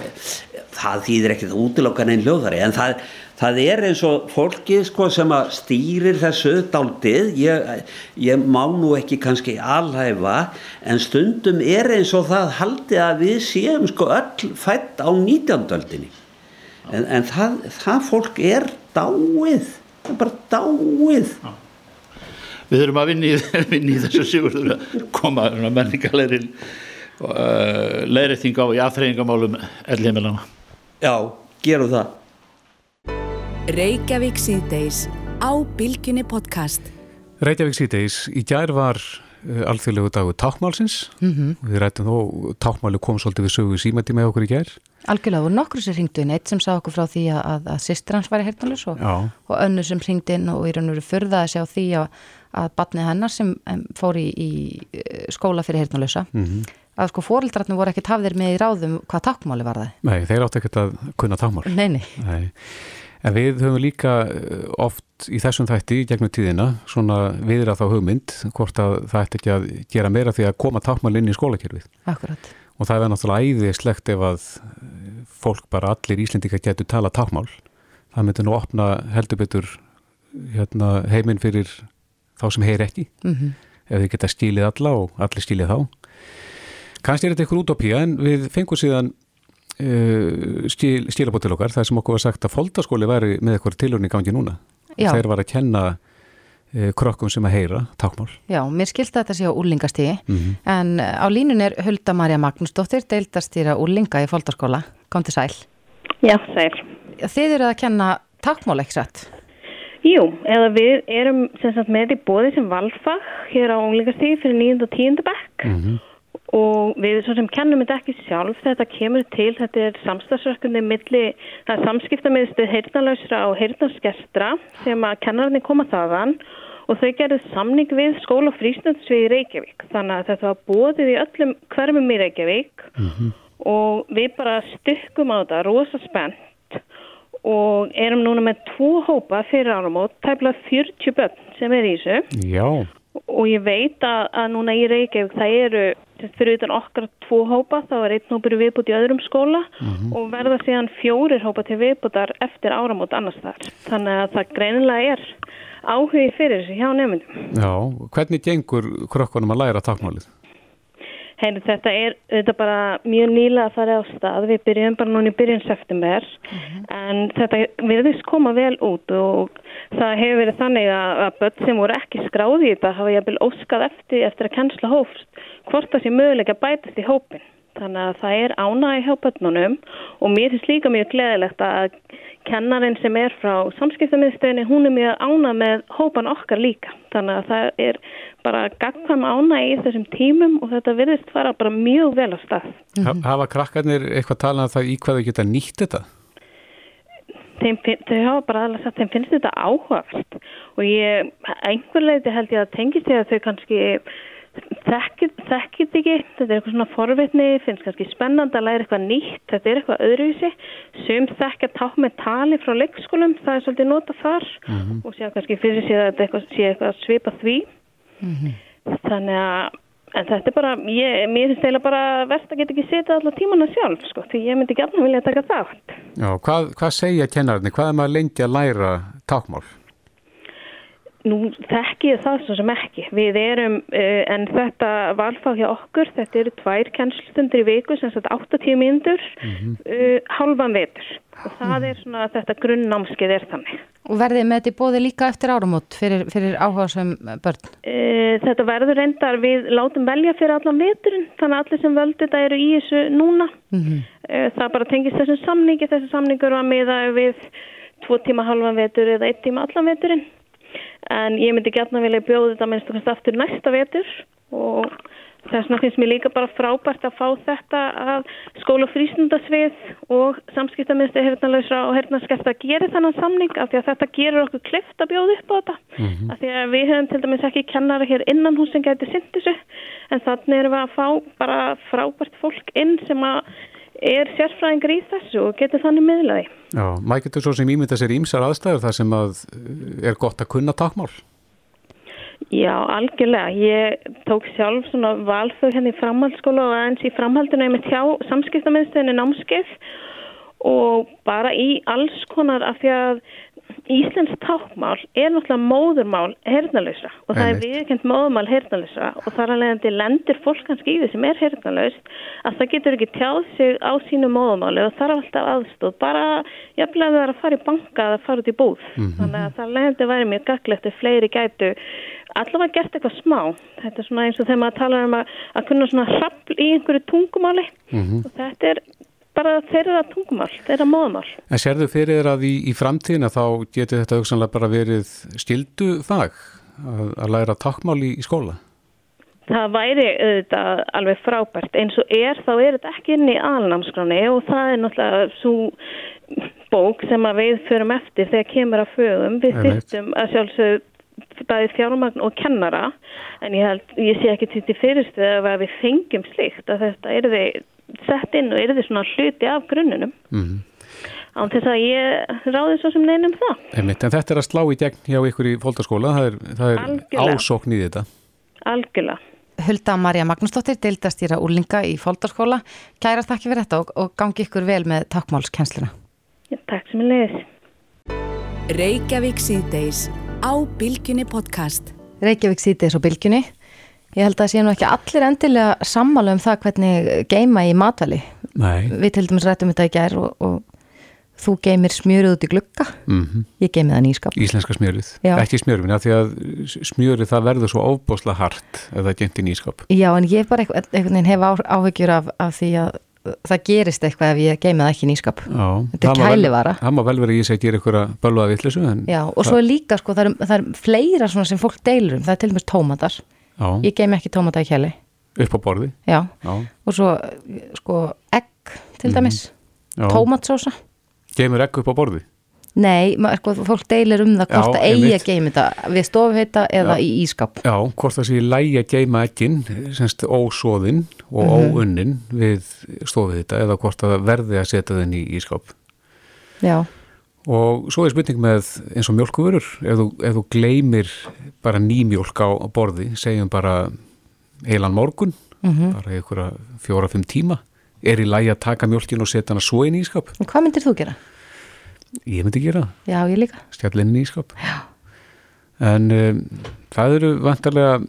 það þýðir ekkert útilokkan einn hljóðari en það það er eins og fólkið sko sem að stýrir þessu daldið ég, ég má nú ekki kannski alhæfa en stundum er eins og það haldið að við séum sko öll fætt á 19. öldinni en, en það, það fólk er dáið það er bara dáið Já. Við þurfum að vinni, vinni í þessu sigur að koma menningalegri uh, leirreiting á í aðþreyingamálum ellheimilana Já, gerum það Reykjavík síðdeis á Bilginni podcast. Reykjavík síðdeis, í gær var uh, alþjóðlegu dagu tákmálsins mm -hmm. við rættum þó, tákmáli kom svolítið við sögu símætti með okkur í gerð Algjörlega, og nokkur sem ringdu inn, eitt sem sá okkur frá því að, að, að sýstir hans væri heyrnalus og, og önnu sem ringdi inn og í raun og veru förða að sjá því að, að batnið hennar sem fór í, í skóla fyrir heyrnalusa mm -hmm. að sko fóreldrarnir voru ekkert hafðir með í ráðum hvað tákmáli var það? Nei, þeir átti ekkert að kunna tákmál Nei, nei, nei. En við höfum líka eh, oft í þessum þætti í gegnum tíðina svona viðra þá hugmynd hvort að það ætti ekki að gera meira því að koma tákmál inn í skólakerfið. Akkurat. Og það er náttúrulega æðislegt ef að fólk bara allir íslendika getur tala tákmál. Það myndir nú opna heldur betur hérna, heiminn fyrir þá sem heyr ekki. Mm -hmm. Ef þið geta stílið alla og allir stílið þá. Kannski er þetta ykkur útópía en við fengum síðan uh, stíl, stílabót til okkar þar sem okkur var sagt að foldaskóli væri með eitthvað tilurni í gangi núna Já. þeir var að kenna uh, krokkum sem að heyra tákmál. Já, mér skilta þetta sé á úrlingastígi mm -hmm. en á línun er Hulda Marja Magnúsdóttir deildastýra úrlinga í foldaskóla kom til sæl. Já, sæl. Þið eru að kenna tákmál ekki satt? Jú, eða við erum sagt, með í bóði sem valfag hér á úrlingastígi fyrir 9. og 10. bekk mm -hmm og við sem kennum þetta ekki sjálf þetta kemur til, þetta er samstagsverkunni milli, það er samskiptamiðstu heyrnalausra og heyrnarskerstra sem að kennararnir koma þaðan. Og þau gerðu samning við skóla og frísnöndsvið í Reykjavík. Þannig að þetta var bóðið í öllum hverfum í Reykjavík. Mm -hmm. og við bara stykkum á þetta rosa spennt. Og erum núna með tvo hópa fyrir áramót, tæmlega 40 börn sem er í þessu. Já. og ég veit að, að núna í Reykjavík það eru fyrir utan okkar tvo hópa þá er einn hópur viðbútt í öðrum skóla mm -hmm. og verða síðan fjórir hópa til viðbúttar eftir áramót annars þar. Þannig að það greinilega er áhugi fyrir þessi hjá nefndum. Já, hvernig gengur krokkunum að læra takmálið? Heyri, þetta er þetta bara mjög nýla að fara á stað. Við byrjum bara núna í byrjun september mm -hmm. en þetta verðist koma vel út og það hefur verið þannig að, að börn sem voru ekki skráði í þetta hafa ég að byrja óskað eftir eftir að kennsla hófst hvort það sé möguleika bætast í hópin. Þannig að það er ánægi hjá börnunum og mér finnst líka mjög gleðilegt að kennarinn sem er frá samskiptamiðstöðinni, hún er mjög ánæg með hópan okkar líka. Þannig að það er bara gagkvæm ánægi í þessum tímum og þetta virðist fara bara mjög vel á stað. Hafa krakkarnir eitthvað talað um það í hvað þau geta nýtt þetta? Þeim, þau hafa bara alveg sagt, þeim finnst þetta áhugavert og ég, einhver leiti held ég að tengist því að þau kannski þekkit ekki, þetta er eitthvað svona forvitni, finnst kannski spennand að læra eitthvað nýtt, þetta er eitthvað öðruvísi. Sem þekkja ták með tali frá leikskólum, það er svolítið nota þar. Mm -hmm. og séu kannski fyrir sig að þetta eitthvað, sé eitthvað svipa því. Mm -hmm. þannig að en þetta er bara, ég, mér finnst eiginlega bara verst að geta ekki setja allar tímana sjálf sko, því ég myndi ekki alveg vilja taka þátt. Já, hvað, hvað segja kennarinn, hvað er maður lengi að læra tákmál? Nú þekk ég það svo sem ekki. Við erum, uh, en þetta valfag hjá okkur, þetta eru tvær kennslustundir í viku, sem sagt 8-10 mínútur, mm -hmm. uh, halvan vetur. Og það er svona að þetta grunnnámskið er þannig. Og verðið með þetta bóði líka eftir áramót fyrir, fyrir áhugasum börn? Uh, þetta verður reyndar, við látum velja fyrir allan veturinn, þannig að allir sem völdi þetta eru í þessu núna. Mm -hmm. Það bara tengist þessum samningi, þessu samningur var með við tvo tíma halvan vetur eða eitt tíma allan veturinn en ég myndi gætna vilja bjóða þetta minnst okkar aftur næsta vetur. Og þess vegna finnst mér líka bara frábært að fá þetta að skóla frísundasvið og samskiptamiðstu hernalausra og hernarskeft að gera þannan samning af því að þetta gerur okkur klift að bjóða upp á þetta. Mm -hmm. af því að við hefum til dæmis ekki kennara hér innan hús sem gæti synd þessu. En þannig erum við að fá bara frábært fólk inn sem að er sérfræðingar í þessu og getur þannig miðlaði. Já, maður getur svo sem ímynda sér ímsar aðstæður þar sem að eh, er gott að kunna takmál? Já, algjörlega. Ég tók sjálf svona valfög henni hérna í framhaldsskóla og eins í framhaldinu með tjá samskiptamiðstöðinu námskeið og bara í alls konar af því að Íslensk tákmál er náttúrulega móðurmál hernalösa og það er viðkend móðurmál hernalösa og þar alveg til lendir fólk kannski í því sem er hernalöst að það getur ekki tjáð sig á sínu móðurmáli og þarf alltaf aðstóð bara jafnlega það er að fara í banka eða fara út í búð mm -hmm. þannig að það lendir væri mjög gaglegt ef fleiri gætu allavega gert eitthvað smá þetta er svona eins og þegar maður talar um að, að kunna svona hrappl í einhverju tungumáli mm -hmm. og þetta er bara þeirra tungumál, þeirra móðumál. En sérðu fyrir þér að í, í framtíðina þá getur þetta auksanlega bara verið stildu fag að, að læra takkmál í, í skóla? það væri auðvitað alveg frábært eins og er þá er þetta ekki inn í alnámskráni og það er náttúrulega svo bók sem að við förum eftir þegar kemur að fögum við þyrftum að sjálfsög bæði fjármagn og kennara en ég, held, ég sé ekki til því fyrirstöð að við fengjum slíkt að þetta er þið sett inn og er þið svona hluti af grunnunum Mm. án þess að ég ráði svo sem neinum það Einmitt, en þetta er að slá í gegn hjá ykkur í fólkdaskóla, það er, það er ásókn í þetta. algjörlega Hulda Marja Magnúsdóttir, deildastýra úrlinga í Fóldarskóla. Kæra þakki fyrir þetta og, og gangi ykkur vel með takkmálskennsluna. Já, takk sem er leiðis Reykjavík síðdeis á Bilginni podcast. Reykjavík síðdeis og bylgjunni. Ég held að það sé nú ekki allir endilega sammála um það hvernig geima í matvæli. Nei. Við til dæmis rættum þetta í gær og, og þú geimir smjörið út í glugga. Mm Ég geimi það nýskap. Íslenska smjörið, Já. ekki smjörið, því að smjörið það verður svo ofbósla hart ef það gengt í nýskap. Já, en ég bara einhvern veginn hef á- áhyggjur af, af því að það gerist eitthvað ef ég geimi það ekki í nýskap. Já, Þetta er kælivara. Það má vel vera ég segi að gera ykkur að bölvaða vittlisu, og svo er líka sko, það er, það er fleira sem fólk deilur um. Það er til dæmis tómatar. Já, Ég geimi ekki tómata í kjæli. upp á borði. Já, Já, og svo sko egg til dæmis, já. tómatsósa. Gemur egg upp á borði. Nei, sko, fólk deilir um það hvort Já, það eigi að geima þetta við stofheita eða í ískap. Já, hvort það sé lægi að geima eggin, semst ósóðinn og Mhm. óunnin við stofið þetta eða hvort það verði að setja þenni í ískap. Já, Og svo er spurning með eins og mjölkuvörur, ef þú, ef þú gleymir bara nýmjólk á, borði, segjum bara heilan morgun, Mhm. bara einhverja fjóra-fimm tíma, er í lægi að taka mjölkin og setja hana svo inn í ískap? en hvað myndir þú gera? Ég myndi gera. Já, ég líka. stjall inn í ískap Já. en um, það eru vantarlega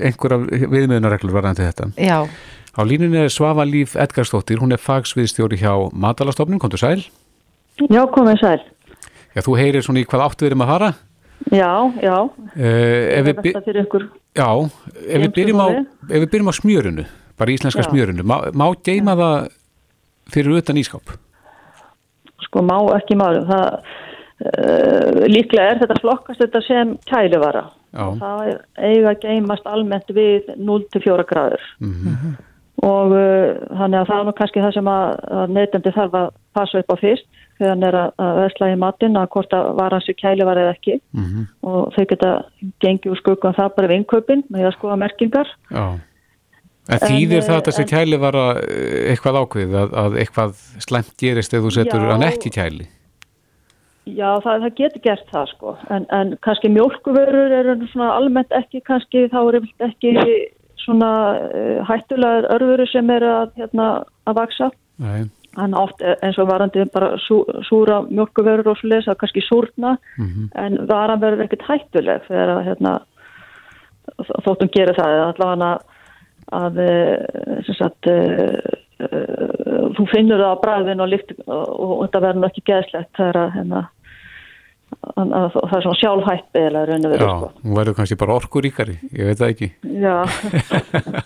einhverja viðmiðunarreglur varðandi þetta Já, á línunni er Svafa Líf Edgarsdóttir hún er fagsviðstjóri hjá Matalastofnun komdu sæl, Já, komið sæl. já þú heyrir svona í hvað áttu við erum að fara Já, já. uh, ef, við, ykkur. já, ef, við byrjum á, ef við byrjum á smjörunu bara íslenska Já. smjörunu, má, má geima það fyrir utan ískap Sko, má ekki málum. Það, uh, líklega er þetta flokkast þetta sem kæluvara. Já. Það eiga að geimast almennt við 0-4 gráður. Mhm. Og uh, þannig að það er nú kannski það sem að, að neytandi þarf að passa upp á fyrst þegar hann er að, vesla í matinn að hvort að varan sér kæluvara eða ekki. Mhm. Og þau geta gengið úr skuggan það bara við innkaupin með að skoða merkingar. Já. En En, þýðir það að eh, þessi kæli var að, eh, eitthvað ákveð að, að eitthvað slæmt gerist ef þú setur Já. hann ekki kæli? Já, það, það getur gert það sko, en, en kannski nú svona almennt ekki kannski, þá eru ekki svona uh, hættulegar örfuru sem eru að, hérna, að vaksa. Nei. En oft eh, eins og varandi bara sú, súra mjólkuvörur og svo lesa, kannski súrna, Mhm. en varan verður ekkert hættuleg þegar að hérna, þóttum gera það, eða allavega að, eh, sem sagt, uh, þú finnur það á bræðin og, og, og þetta verður ekki geðslegt þegar að, hérna, að, að, það er svona sjálfhætt eða raun og veru Já, sko. hún verður kannski bara orkuríkari, ég veit það ekki. Já,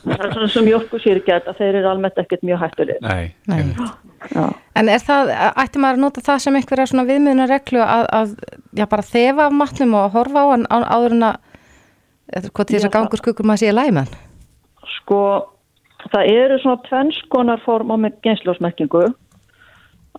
það er svona sem mjölkusýrgjart að þeir eru almennt ekkert mjög hættuleg. Nei, Nei. en er það, ætti maður að nota það sem einhverja svona viðmiðuna reglu að, að já, bara þefa af matnum og horfa á hann á, áður en að hvað til þess að gangur skuggur maður sé læman? Sko, það eru svona tvennskonar form á með gensljósmerkingu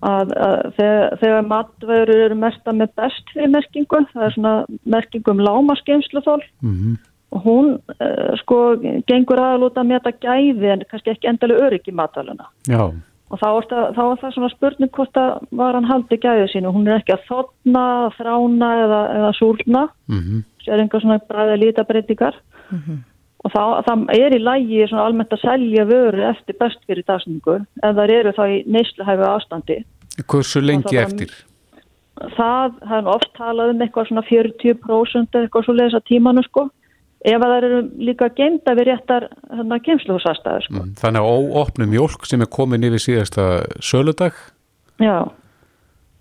að, að þegar, þegar matvörur eru merta með best fyrir merkingu, það er svona merkingu um lámaskemsluþól Mhm. og hún uh, sko gengur aðalúta að meta gæði en kannski ekki endalega öryggi matvæluna Já, og þá er, það, þá er það svona spurning hvort að var hann haldi gæði sínu, hún er ekki að þotna, þrána eða, eða súrna. Mhm. sér einhver svona bræði lítabreitingar og þá, það er í lægi almennt að selja vöru eftir best fyrir dagsningu ef það eru þá í neysluhæfu ástandi. Hversu lengi bara- eftir? það, það er oft talað um eitthvað svona 40% eða eitthvað svo leiðis að tímanu sko. Ef að það eru líka geimda við réttar hérna geimsluhúsastæður sko. Mm, Þannig að óopnu mjólk sem er komin yfir síðasta söludag, já.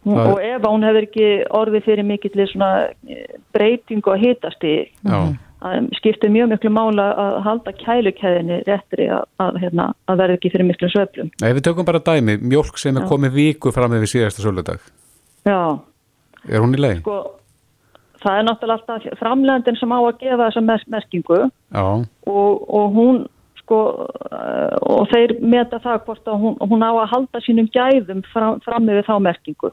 Það- og ef hún hefur ekki orðið fyrir mikill eh, breytingu að hitast í já, að skiptir mjög miklu mála að halda kælukæðinni réttri að, að, hérna, að verða ekki fyrir miklu söflum. Nei, við tökum bara dæmi, mjólk sem er Já. komin viku fram yfir síðasta söludag, Já, er hún í leið? sko, það er náttúrulega alltaf framlegandin sem á að gefa þessa mer merkingu Já, og, og hún sko uh, og þeir meta það hvort að hún, hún á að halda sínum gæðum fram, fram með þá merkingu.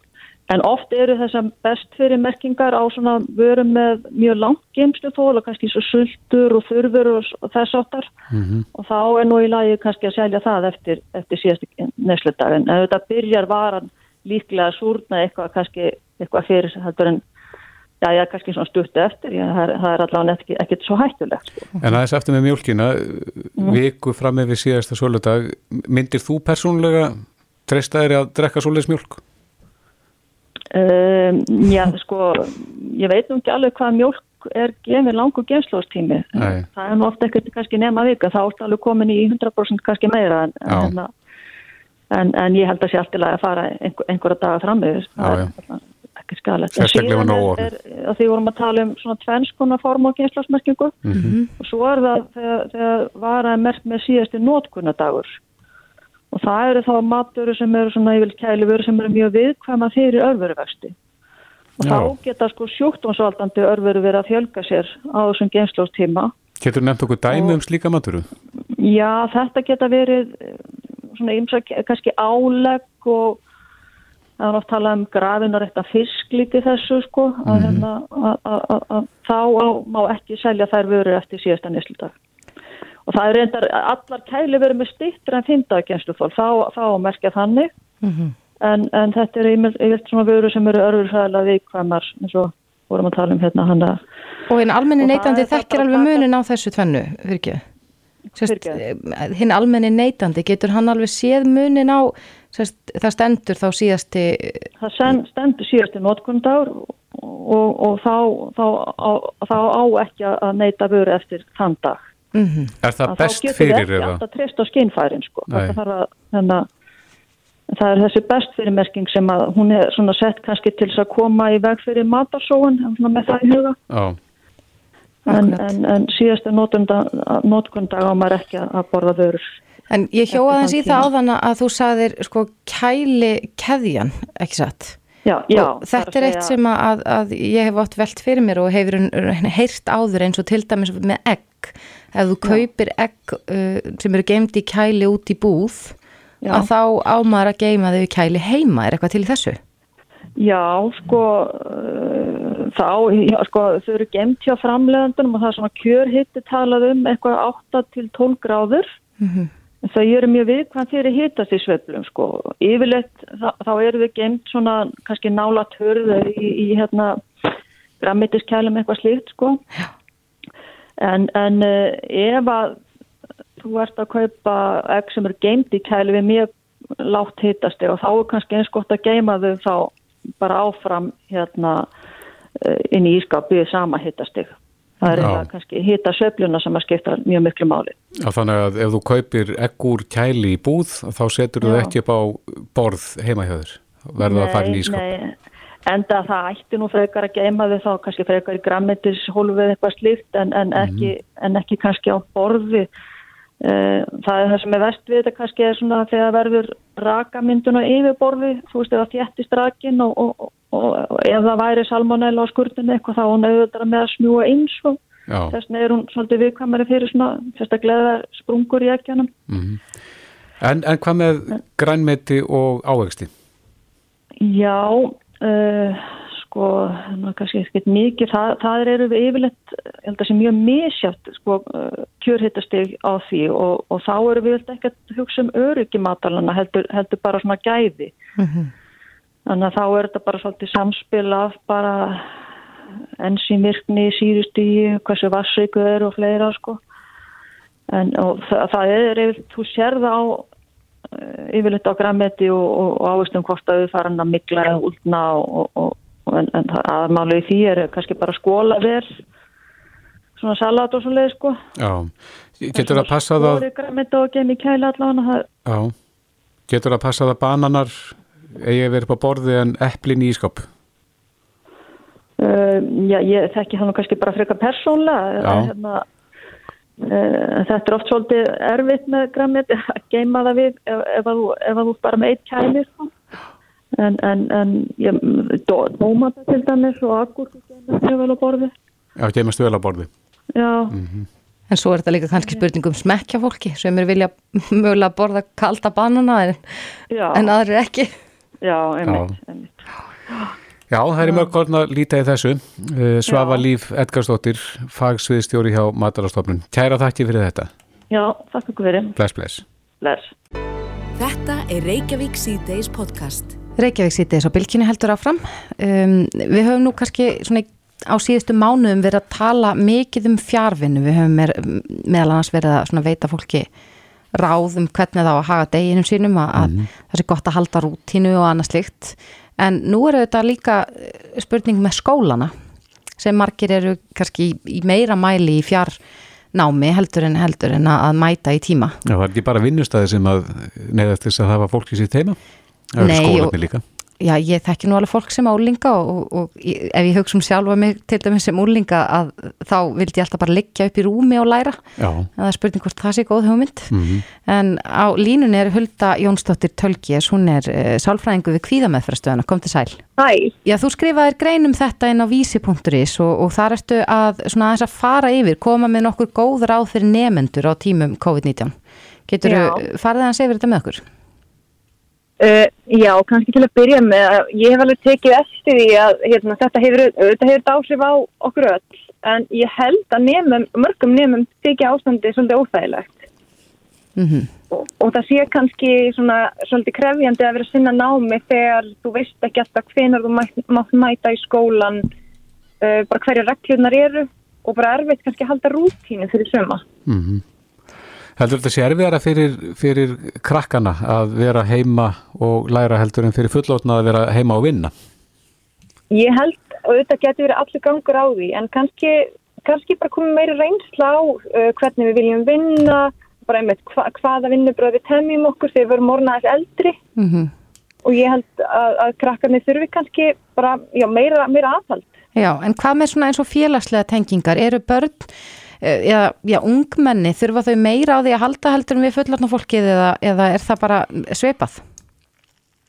En oft eru þessar best fyrir merkingar á svona vörum með mjög langt geimslu þól og kannski svo sultur og þurfur og, þess áttar mhm, og þá er nú í lagi kannski að selja það eftir, eftir síðastu nesludag en ef þetta byrjar varan líklega að súrna eitthvað kannski eitthvað fyrir heldur en já, já, kannski svona stuttu eftir já, það, er, það er allavega ekki, ekkit svo hættulegt sko. en aðeins eftir með mjólkina, viku fram yfir síðasta söludag, myndir þú persónlega treysta þér að drekka svoleiðis mjólk? um, Já, sko ég veit nú ekki alveg hvað mjólk er gefið langur geimslóðstími Nei. það er nú ofta ekkert kannski nema vika þá ertu alveg komin í 100% kannski meira en, Já. en, en, en ég held að sé allt í lagi að fara einhver, einhverja daga fram Já, já. Ekki skalegt Sérstaklega nóg að því vorum að tala um svona tvennskona form og geimslóðsmerkingu Mhm. og svo er það þegar, þegar vara er mert með síðasti nótkunnadagur og það eru þá matur sem eru svona yfir kælifur sem eru mjög viðkvæma fyrir örveruvexti og Já. þá geta sko sjúkdómsvaldandi örveru verið að fjölga sér á þessum geimslóðstíma Getur nefnt okkur dæmi um slíka maturu? Já, þetta geta verið eh, svona ymsa kannski álegg og það er oft talað um grafin og rétta fisk í þessu sko að, Mhm. hérna, að, að, að, þá á, má ekki selja þær vörur eftir síðasta nýsludag og það er reyndar allar kæli verið með stýttir en fyndaðgjenslu þá, þá á að merkja þannig en, en þetta er yfir svona vörur sem eru örfurfæðilega viðkvæmar eins og vorum að tala um hérna hann að Og hinn almenni neytandi þekkir alveg munin á þessu tvennu, fyrir ekki? Fyrirgefðu. hinn almenni neytandi, getur hann alveg séð munin á, það stendur þá síðasti, það sen, stendur síðasti notkundagur og, og, og þá, þá, á, þá á ekki að neyta vöru eftir þann dag. mm Er það Að best þá getur fyrir við ekki eða? alltaf treyst á skinnfærin sko. Nei. Þetta þarf að, þannig að það er þessi best fyrirmerking sem að hún er svona sett kannski til þess að koma í veg fyrir matarsóun með það í huga. Já, En, en, en síðasta notkundag á maður ekki að borða vörur. En ég hjóða þess í það áðan að þú sagðir sko kæli keðjan, ekki satt? Já, já. og þetta er eitt sem að, að ég hef oft velt fyrir mér og hefur heyrt áður eins og til dæmis með egg ef þú kaupir egg uh, sem eru geimd í kæli út í búð Já. að þá ámar að geima þau í kæli heima, er eitthvað til þessu? Já, sko, uh, þá, já, sko, þau eru gemt hjá framleiðandunum og það er svona kjörhitti talað um eitthvað 8 til 12 gráður. Þau eru mjög viðkvæm fyrir hittast í sveiflum, sko. Yfirleitt þá, þá eru þau gemt svona kannski nála törðu í, í hérna grammeitiskælum eitthvað slíkt, sko. En, en uh, ef að þú ert að kaupa egg sem eru geimt í kæli við mjög látt hittasti og þá er kannski eins gott að geima þau þá bara áfram hérna eh, inn í ískapið sama hittastig. Það er eiginlega kannski hitta söfluna sem að skipta mjög miklu máli. Já, þannig að ef þú kaupir úr kæli í búð þá setur þú ekki upp á borð heima hjá þér? Verða að fara í ískap nei, enda það ætti nú frekar að geima þau þá kannski frekar í grammetis hólfið eitthvað slíkt en, en, ekki, en ekki kannski á borði. Eh, Það er það sem er vest við þetta kannski er svona þegar verður rakamyndun á yfirborði, þú veist eða þjættist rakin og, og, og, og ef það væri salmonella á skurðinu eitthvað þá hún auðvitað með að smjúa eins og Já, þess vegna er hún svolítið viðkvæmari fyrir svona sérstaklega sprungur í ekkjanum. mhm. en, en hvað með grænmeti og ávegsti? Já, uh, sko, ná, kannski ekkert mikið, það, það eru við yfirleitt, ég held að sé mjög misjátt, sko, uh, kjörhittastig á því og, og þá eru við ekki að hugsa um öryggi matalana, heldur, heldur bara svona gæði. Þannig að þá er þetta bara svolítið samspil af bara ensýmvirkni, síðustíu, hversu vassriku er og fleira, sko. En og það, það er, yfir, þú sér það á eh, yfirleitt á grammeti og, og, og ávistum hvort að við farin að mikla eða úlna og, en, en það aðmálu í því er kannski bara skóla vel svona salat og svo leið sko. Já, getur það passað að skóri grammeti og gemi kæla allavega já, getur það passað að bananar eigi að vera upp á borði en eplin í ískap uh, já, ég þekki það nú kannski bara frekar persónlega Já. hérna, uh, þetta er oft svolítið erfitt með grammeti að geima það við ef, ef, að þú, ef að þú ert bara með eitt kæli sko. en, en, en ég, dó, dómata til dæmis og agúrku mjög vel á borði. Já, geimast vel á borði. Já, En svo er þetta líka kannski spurning um smekkja fólki sem er vilja mögulega borða kalda banana en, já, en aðrir ekki. Já, einmitt, einmitt. Já, það er mörg orðin að líta í þessu. Uh, Svafa Líf Edgarsdóttir, fagsviðstjóri hjá Matarastofnun. Kæra þakki fyrir þetta. Já, þakka ykkur fyrir. Bless, bless. Bless. Þetta er Reykjavík C-Days podcast. Reykjavík sítið á bylkinni heldur áfram. Um, við höfum nú kannski svona á síðustu mánuðum verið að tala mikið um fjárvinnu. Við höfum meðal annars verið að svona veita fólki ráð um hvernig þá að haga deginum sínum að, að það sé gott að halda rútínu og annað slikt. En nú er þetta líka eh, spurning með skólana sem margir eru kannski í meira mæli í fjárnámi heldur en heldur en að, mæta í tíma. Já, það er ekki bara vinnustæði sem að neyðast þess að það var fólki sitt heima. Það eru Nei, og- líka. Já, ég þekki nú alveg fólk sem álinga og, og, ef ég hugsa um sjálfa mig til dæmis sem úlinga að þá vildi ég alltaf bara liggja upp í rúmi og læra Já. en það er spurning hvort það sé góð hugmynd Mhm. en á línunni er Hulda Jónsdóttir Tölkies, hún er uh, sálfræðingu við kvíðameðfærastöðuna, kom til sæl Hæ. Já, þú skrifaðir grein um þetta inn á vísi.is og, og þar ertu að svona aðeins að fara yfir, koma með nokkur góð ráð fyrir nefendur á tímum COVID-19 Getur þú farið aðeins yfir þetta með okkur? Uh, já, kannski til að byrja með að ég hef alveg tekið eftir því að hérna, þetta hefur, hefur áhrif á okkur öll en ég held að nefnum, mörgum nefnum þykja ástandi svolítið óþægilegt. Mm og, og það sé kannski svona svolítið krefjandi að vera að sinna námi þegar þú veist ekki alltaf hvenar þú mætt, mátt mæta í skólan uh, bara hverju reglurnar eru og bara erfitt kannski að halda rútínu fyrir söma. Mm Heldur þetta sé erfiðara fyrir, fyrir krakkana að vera heima og læra heldur en fyrir fullótna að vera heima og vinna? Ég held og þetta getur verið allir gangur á því en kannski, kannski bara komið meiri reynsla á uh, hvernig við viljum vinna, bara einmitt hva, hvaða vinnubröð við temjum okkur þegar við verum orðnaðis eldri Mm og ég held að, að krakkarnir þurfi kannski bara já, meira, meira aðhald. Já, en hvað með svona eins og félagslega tengingar? Eru börn, eh, eða já, ungmenni, þurfa þau meira á því að halda heldur en við fullarna fólkið eða, eða er það bara sveipað?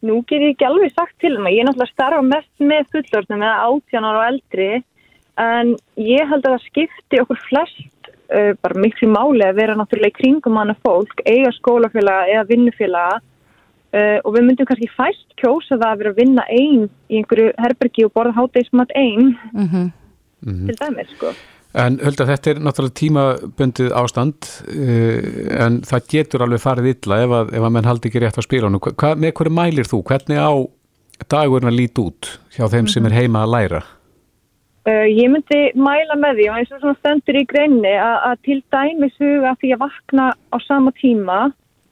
Nú get ég ekki alveg sagt til um að ég er náttúrulega starfa mest með fullorðnum eða átjánar og eldri en ég held að það skipti okkur flest uh, bara miklu máli að vera náttúrulega í kringum hana fólk, eiga skólafélaga eða vinnufélaga uh, og við myndum kannski fæst kjósa það að vera að vinna einn í einhverju herbergi og borða hátegismat einn Mm -hmm. Mhm. til dæmis sko. En hölda þetta er náttúrulega tímabundið ástand uh, en það getur alveg farið illa ef að, ef að menn haldi ekki rétt á spílunum. Hva, með hverju mælir þú? Hvernig á dagurinn að líti út hjá þeim sem er heima að læra? Uh, ég myndi mæla með því og eins og svona stendur í greinni að, til dæmis huga því að vakna á sama tíma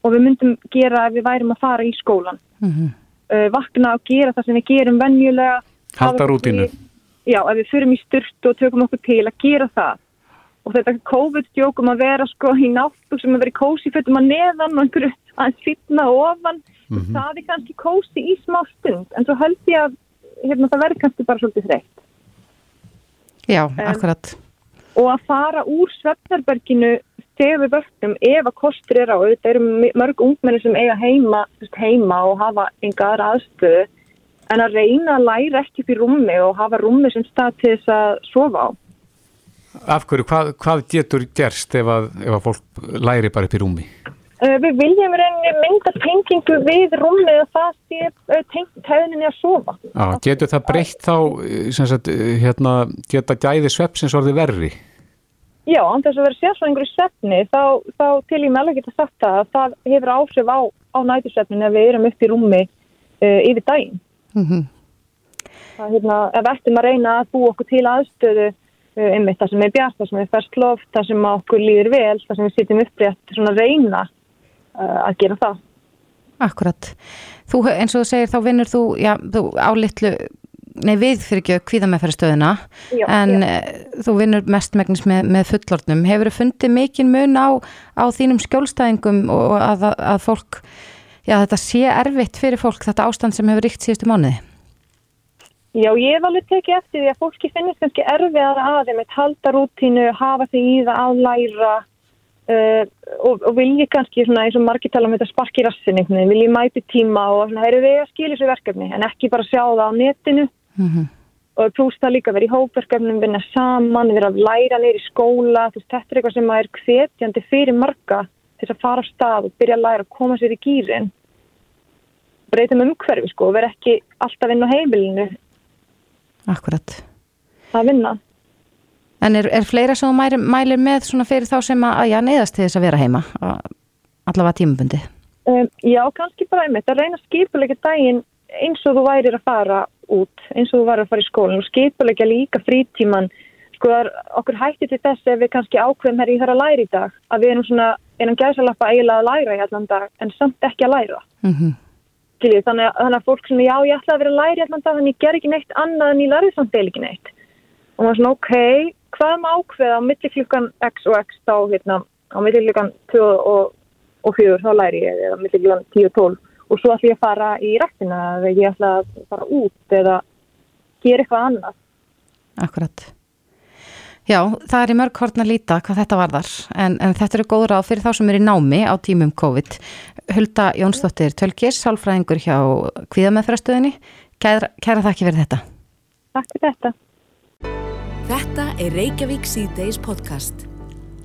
og við myndum gera ef við værim að fara í skólan. Mhm. Uh, vakna og gera það sem við gerum venjulega. Halda rútínu. til- Já, ef við fyrum í styrtu og tökum okkur til að gera það. Og þetta COVID-stjókum að vera sko í náttúr sem að vera í kósi fötum að neðan og einhverju aðeins fitna ofan. Mhm. Það er kannski kósi í smá stund en svo held ég að hérna, það verður kannski bara svolítið þreytt. Já, akkurat. og að fara úr svefnarberginu þegar við vöknum ef að kostur er á auðvitað eru mörg ungmenni sem eiga heima, heima og hafa aðra aðstöðu en að reyna að læra ekki í rúmi og hafa rúmi sem stað til þess að sofa á. Af hverju, hvað, hvað getur gerst ef að, ef að fólk læri bara upp í rúmi? Uh, við viljum reyni mynda tengingu við rúmi og það sé uh, tengt hefninni að sofa. Já, getur það breytt þá, sem sagt, hérna, geta gæði svepsins orði verri? Já, án þess að vera sérfræðingur í svefni þá, þá til ég með alveg geta sagt það að það hefur áhrif á, á nætursvefnin ef við erum upp í rúmi uh, yfir daginn. Mm það, hérna, ef við ættum að reyna að búa okkur til aðstöðu uh, einmitt það sem er bjart, það sem er fersk loft, það sem að okkur líður vel, það sem við sitjum upprétt svona reyna uh, að gera það. Akkurat. Þú, eins og þú segir, þá vinnur þú, já, þú álitlu, nei við fyrir ekki kvíða með fyrir stöðuna, Já, en já. já. þú vinnur mestmægnis með, með fullornum. Hefur þú fundið mikinn mun á, á þínum skjólstæðingum og að, að, að fólk, já þetta sé erfitt fyrir fólk, þetta ástand sem hefur ríkt síðustu mánuði? Já, ég hef alveg tekið eftir því að fólki finnist kannski aðeins að halda rútínu, hafa því í það að læra uh, og, og vilji kannski svona eins og margir tala um þetta sparki rassin einhvern veginn, vilji mæti tíma og svona, það eru við að skilja þessu verkefni en ekki bara sjá það á netinu. Mm og pluss það líka verið í hópverkefnum, vinna saman, vera að læra neyri skóla, veist, þetta er eitthvað sem er hvetjandi fyrir marga þess að fara á stað og byrja að læra að koma sér í gýrin breytum umhverfi sko og vera ekki alltaf inn á heimilinu Akkurat. að vinna. En er, er fleira sem mælir, mælir með svona fyrir þá sem að, að já, neyðast til þess að vera heima, allavega tímabundi? Um, já, kannski bara einmitt að reyna skipulegja daginn eins og þú værir að fara út, eins og þú værir að fara í skólan og skipulegja líka frítíman. Sko það er okkur hætti til þess ef við kannski ákveðum hér í þar að læra í dag, að við erum svona einum gæsalappa eiginlega að læra í allan dag en samt ekki að læra. Mm -hmm. Skiljið, þannig, þannig að fólk svona, já, ég ætla að vera í allan dag, þannig ég ger ekki neitt annað en ég lærið samt eil ekki neitt. Og maður svona, ok, hvað er maður ákveða á milli klukkan x og x þá, hérna, á milli klukkan 2 og, og 4, þá læri ég, eða milli klukkan 10 og 12. Og svo ætla ég að fara í rættina, eða ég ætla að fara út, eða gera eitthvað annað. Akkurat. Já, það er í mörg hortna líta hvað þetta varðar en, en þetta eru góð ráð fyrir þá sem eru í námi á tímum COVID. Hulda Jónsdóttir Tölkis, sálfræðingur hjá Kvíðameðfrastöðinni. Kæra, kæra þakki fyrir þetta. Takk fyrir þetta. Þetta er Reykjavík C-Days podcast.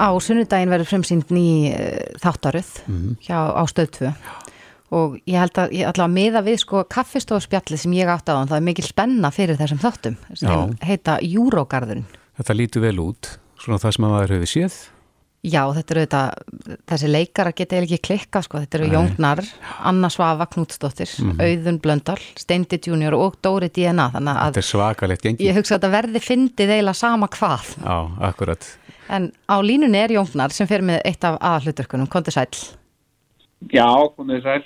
Á sunnudaginn verður fremsýnd ný uh, þáttaröð Mhm. hjá á stöð 2 og ég held að ég að miða við sko kaffistofspjalli sem ég átti á þann, það er mikil spenna fyrir þessum þáttum sem Já. heita Júrógarðurinn. Þetta lítur vel út, svona það sem að maður hefur séð. Já, þetta eru þetta, þessi leikara geta eiginlega ekki klikka sko, þetta eru Nei. Jóngnar, Anna Svafa Knútsdóttir, Mhm. Auðun Blöndal, Steindi Junior og Dóri DNA, Þetta er svakalegt gengi. ég hugsa að þetta verði fyndið eiginlega sama hvað. Já, akkurat. En á línunni er Jóngnar sem fer með eitt af aðalhuturkunum, Kondi Sæll. Já, komið sæl.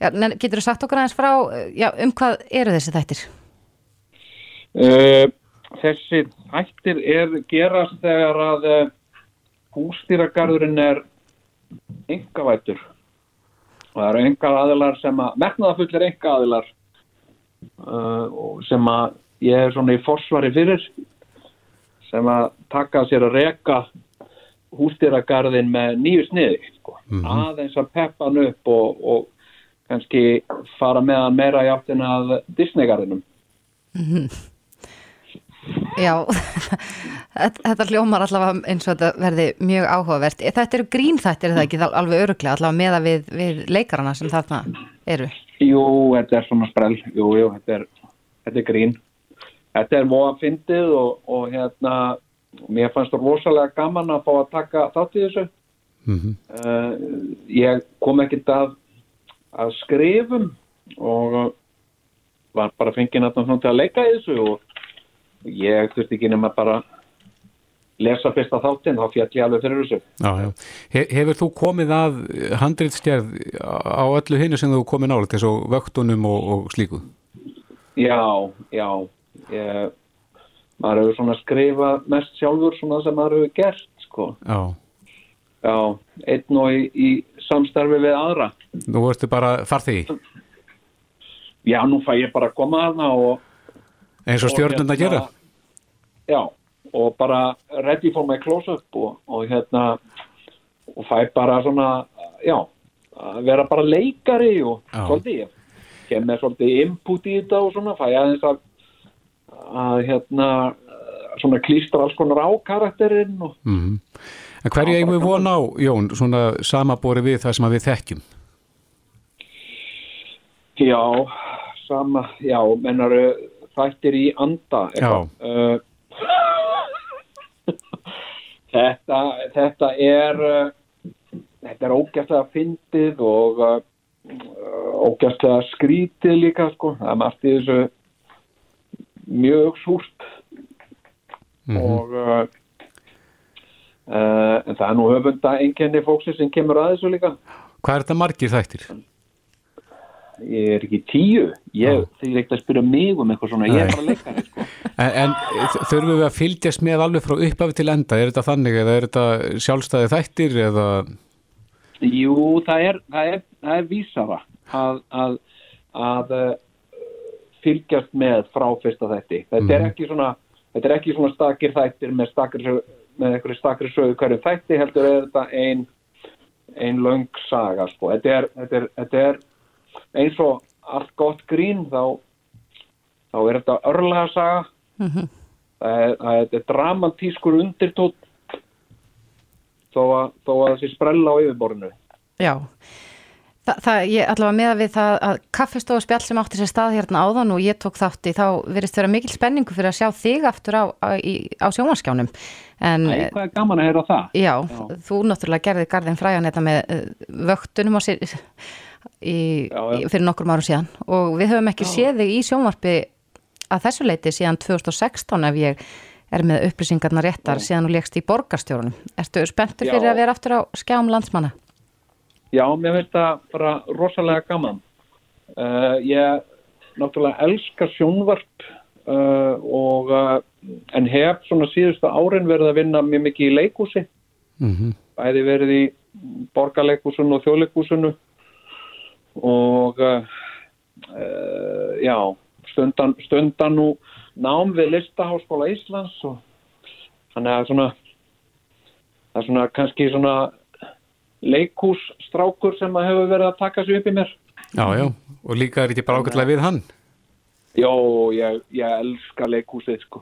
Já, en getur þú sagt okkur aðeins frá, já, um hvað eru þessi þættir? Uh, þessi hættir er gerast þegar að uh, hústýragarðurinn er engavættur. Og það eru enga aðilar sem að, metnaðafullir enga aðilar uh, og sem að ég er svona í forsvari fyrir sem að taka sér að reka hústýragarðin með nýju sniði. Sko. Aðeins að peppa hann upp og, og kannski fara með hann meira í áttina að Disneygarðinum. Mhm. Já, þetta hljómar allavega eins og þetta verði mjög áhugavert. Þetta eru grínþættir, er það ekki Það alveg öruglega, allavega meða við, við leikarana sem þarna eru? Jú, þetta er svona sprell, jú, jú, þetta er, þetta er grín. Þetta er móa fyndið og, og hérna, mér fannst það rosalega gaman að fá að taka þátt í þessu. Mhm. Uh, ég kom ekkert að, að skrifum og var bara fengið náttúrulega til að leika í þessu og ég þurfti ekki nema bara lesa fyrsta þáttinn, þá fjall ég alveg fyrir þessu. Já, já. He hefur þú komið að handriðstjærð á öllu hinnu sem þú komið til svo vöktunum og, og slíku? Já, já. Ég, maður hefur svona skrifað mest sjálfur svona sem maður hefur gert, sko. Já. Já, einn og í, í samstarfi við aðra. Nú ertu bara farþegi? Já, nú fæ ég bara að koma aðna og... Eins og stjórnund að gera? Já, og bara ready for my close-up og, og hérna, og fæ bara svona, já, vera bara leikari og Já. svolítið, kem með svolítið input í þetta og svona, fæ aðeins að, að hérna, svona klístra alls konar á karakterinn og Mm En hverju eigum við von á, Jón, svona samabori við það sem við þekkjum? Já, sama, já, mennar þættir í anda. Uh, þetta, þetta er, uh, þetta er ógæstlega fyndið og uh, ógæstlega skrítið líka, sko. Það er margt í þessu mjög súrt og uh, uh, en það er nú höfunda einkenni fólksins sem kemur að þessu líka. Hvað er þetta margir þættir? Ég er ekki tíu. Ég, þeir ekkert að spyrja mig um eitthvað svona. Ég er Nei. bara leikari, sko. En, en þurfum við að fylgjast með alveg frá upphafi til enda? Er þetta þannig eða er þetta sjálfstæði þættir eða... Jú, það er, það er, það er vísara að, að, að uh, fylgjast með frá fyrsta þætti. Þetta er Mhm. ekki svona, þetta er ekki svona stakir þættir með stakir, með einhverju stakir sögu hverju þætti heldur er þetta ein, ein löng saga, sko. Þetta er, þetta er, þetta er eins og allt gott grín þá, þá er þetta örlega saga. Það er, það er, það er dramatískur undirtótt þó að, þó að það sé sprella á yfirborðinu. Já, Þa, það, ég allavega með við það að kaffestofa spjall sem átti sér stað hérna áðan og ég tók þátti þá verist vera mikil spenningu fyrir að sjá þig aftur á, á, í- á sjónvarskjánum en Æ, hvað er gaman að heyra það? já, þú náttúrulega gerði garðin frægan þetta með uh, vöktunum á sér í, í, fyrir nokkrum árum síðan og við höfum ekki séð þig í sjónvarpi að þessu leiti síðan 2016 ef ég er með upplýsingarna réttar síðan þú legst í borgarstjórunum. Ertu spenntur Já. fyrir að vera aftur á skjám landsmanna? Já, mér finnst það bara rosalega gaman. Uh, ég náttúrulega elska sjónvarp uh, og uh, en hef svona síðustu árin verið að vinna mjög mikið í leikúsi. Mhm. Bæði verið í borgarleikúsinu og þjóðleikúsinu og uh, já, stundan, stundan nú nám við Listaháskóla Íslands og þannig að svona það er svona kannski svona leikhússtrákur sem að hefur verið að taka sig upp í mér. Já, já, og líka er ekki bara ágætlega við hann Jó, ég, ég elska leikhúsið sko.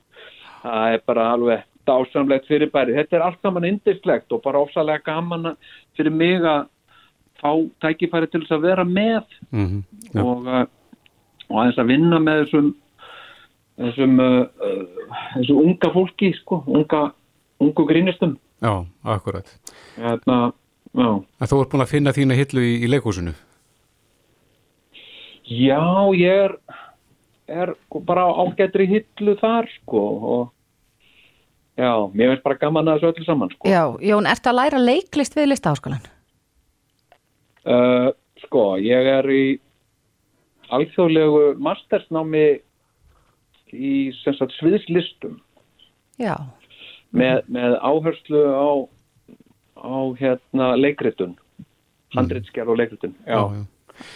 Það er bara alveg dásamlegt fyrirbæri. Þetta er allt saman indislegt og bara ofsalega gaman fyrir mig að fá tækifæri til þess að vera með mm og, uh, og aðeins að vinna með þessum þessum uh, uh, þessu unga fólki sko, unga, ungu grínistum. Já, akkurat Hérna, já. Þú ert búin að finna þína hillu í, í leikhúsinu Já, ég er, er bara ágættri hillu þar sko og já, mér finnst bara gaman að þessu öllu saman sko. Já, Jón, ertu að læra leiklist við listaháskólan? Uh, sko, ég er í alþjóðlegu mastersnámi í sagt sviðslistum Já, með, með áherslu á, á hérna leikritun, handritsker og leikritun. Já, já.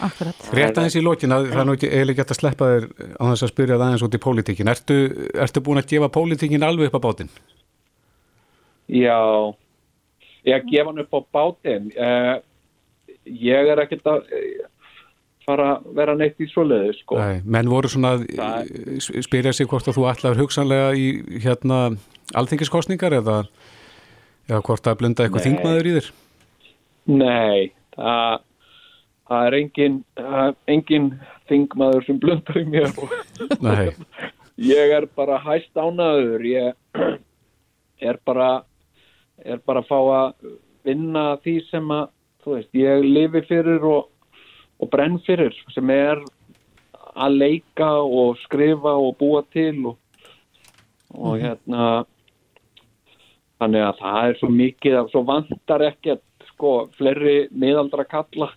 akkurat. Rétt aðeins í lokin að það er nú ekki eiginlega gett að sleppa þér á þess að spyrja það aðeins út í pólitíkin ertu, ertu búin að gefa pólitíkin alveg upp á bátinn? Já, ég gefa hann upp á bátinn. Uh, ég er ekkert að eh, fara að vera neitt í svoleiðu, sko. Nei, menn voru svona að Það- spyrja sig hvort að þú ætlaður hugsanlega í hérna alþingiskostningar eða, eða hvort að blunda eitthvað þingmaður í þér Nei, það, það er engin, engin þingmaður sem blundar í mér. Nei, ég er bara hæst ánaður. Ég er bara, er bara að fá að vinna því sem að, þú veist, ég lifi fyrir og, og brenn fyrir sem er að leika og skrifa og búa til og, og hérna þannig að það er svo mikið að svo vantar ekki að sko fleiri miðaldra kalla.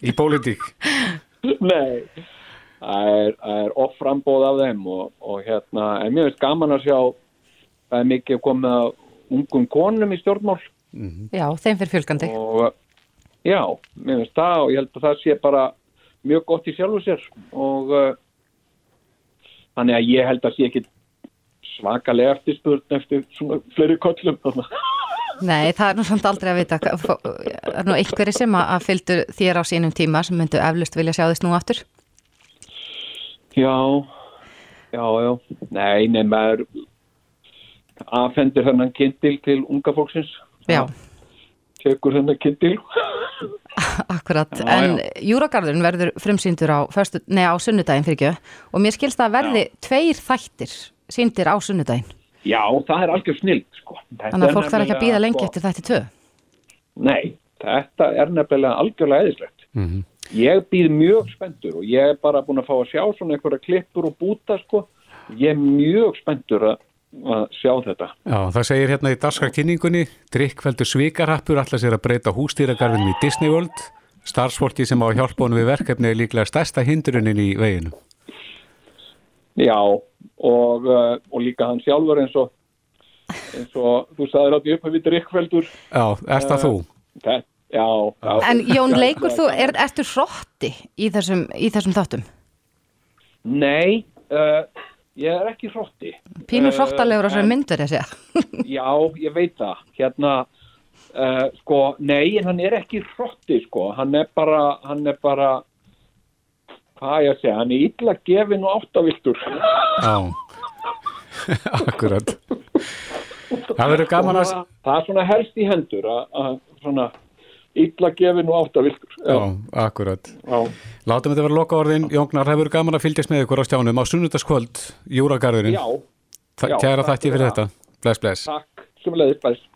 Í pólitík? Nei, það er, er off frambóð af þeim og, og hérna, en mér finnst gaman að sjá það er mikið komið að ungum konum í stjórnmál Já, þeim fyrir fjölgandi. og já, mér finnst það og ég held að það sé bara mjög gott í sjálfu sér og uh, þannig að ég held að sé ekki svakalega eftirspurn eftir svona fleiri kollum Nei, það er nú samt aldrei að vita. Það er nú einhverju sem að að fylgdu þér á sínum tíma sem myndu eflust vilja sjá þess nú aftur. Já, já, já. Nei, nei, maður afhendir hennan kindil til unga fólksins. Já. Tekur hennan kindil. Akkurat, Já, en já. Júragarðurinn verður frumsýndur á, föstu, nei, á sunnudaginn fyrir ekki og mér skilst að verði tveir þættir sýndir á sunnudaginn. Já, það er algjör snild, sko. Þetta Þannig að er fólk þarf ekki að býða lengi sko, eftir þætti tvö. Nei, þetta er nefnilega algjörlega eðislegt. Mhm. Ég býð mjög spenntur og ég er bara búin að fá að sjá svona einhverja klippur og búta, sko. Ég er mjög spenntur að, að sjá þetta. Já, það segir hérna í dagskarkynningunni Drikkveldur svikarhappur allar sér að breyta hústýragarðinum í Disney World starfsfólki sem á að hjálpa honum við verkefni er líklega stærsta hindrunin í veginu Já, og, uh, og líka hann sjálfur eins og, eins og þú sagðir átt í upphafið drikkveldur. Já, ert það Eh, þú? Það, já, já. En Jón, leikur þú, er, ertu hrotti í þessum, í þessum þáttum? Nei, uh, ég er ekki hrotti. Pínu Eh, hrottalegur á en- þessari myndur, segja. Já, ég veit það. Hérna, uh, sko, nei, en hann er ekki hrotti, sko. Hann er bara, hann er bara, hvað ég að segja, hann er illa gefin og áttaviltur. Já, Akkurat Það verður gaman að það, er svona helst í hendur að, að svona illa gefin og áttavilkur Já, akkurat. Já. Látum þetta vera loka orðin Jóngnar, verður gaman að fylgjast með ykkur á stjánum á sunnundaskvöld, Júragarðurinn. Já, Þa- Já, Kæra þakki fyrir þetta. Bless, bless. Takk sem leiðis bæst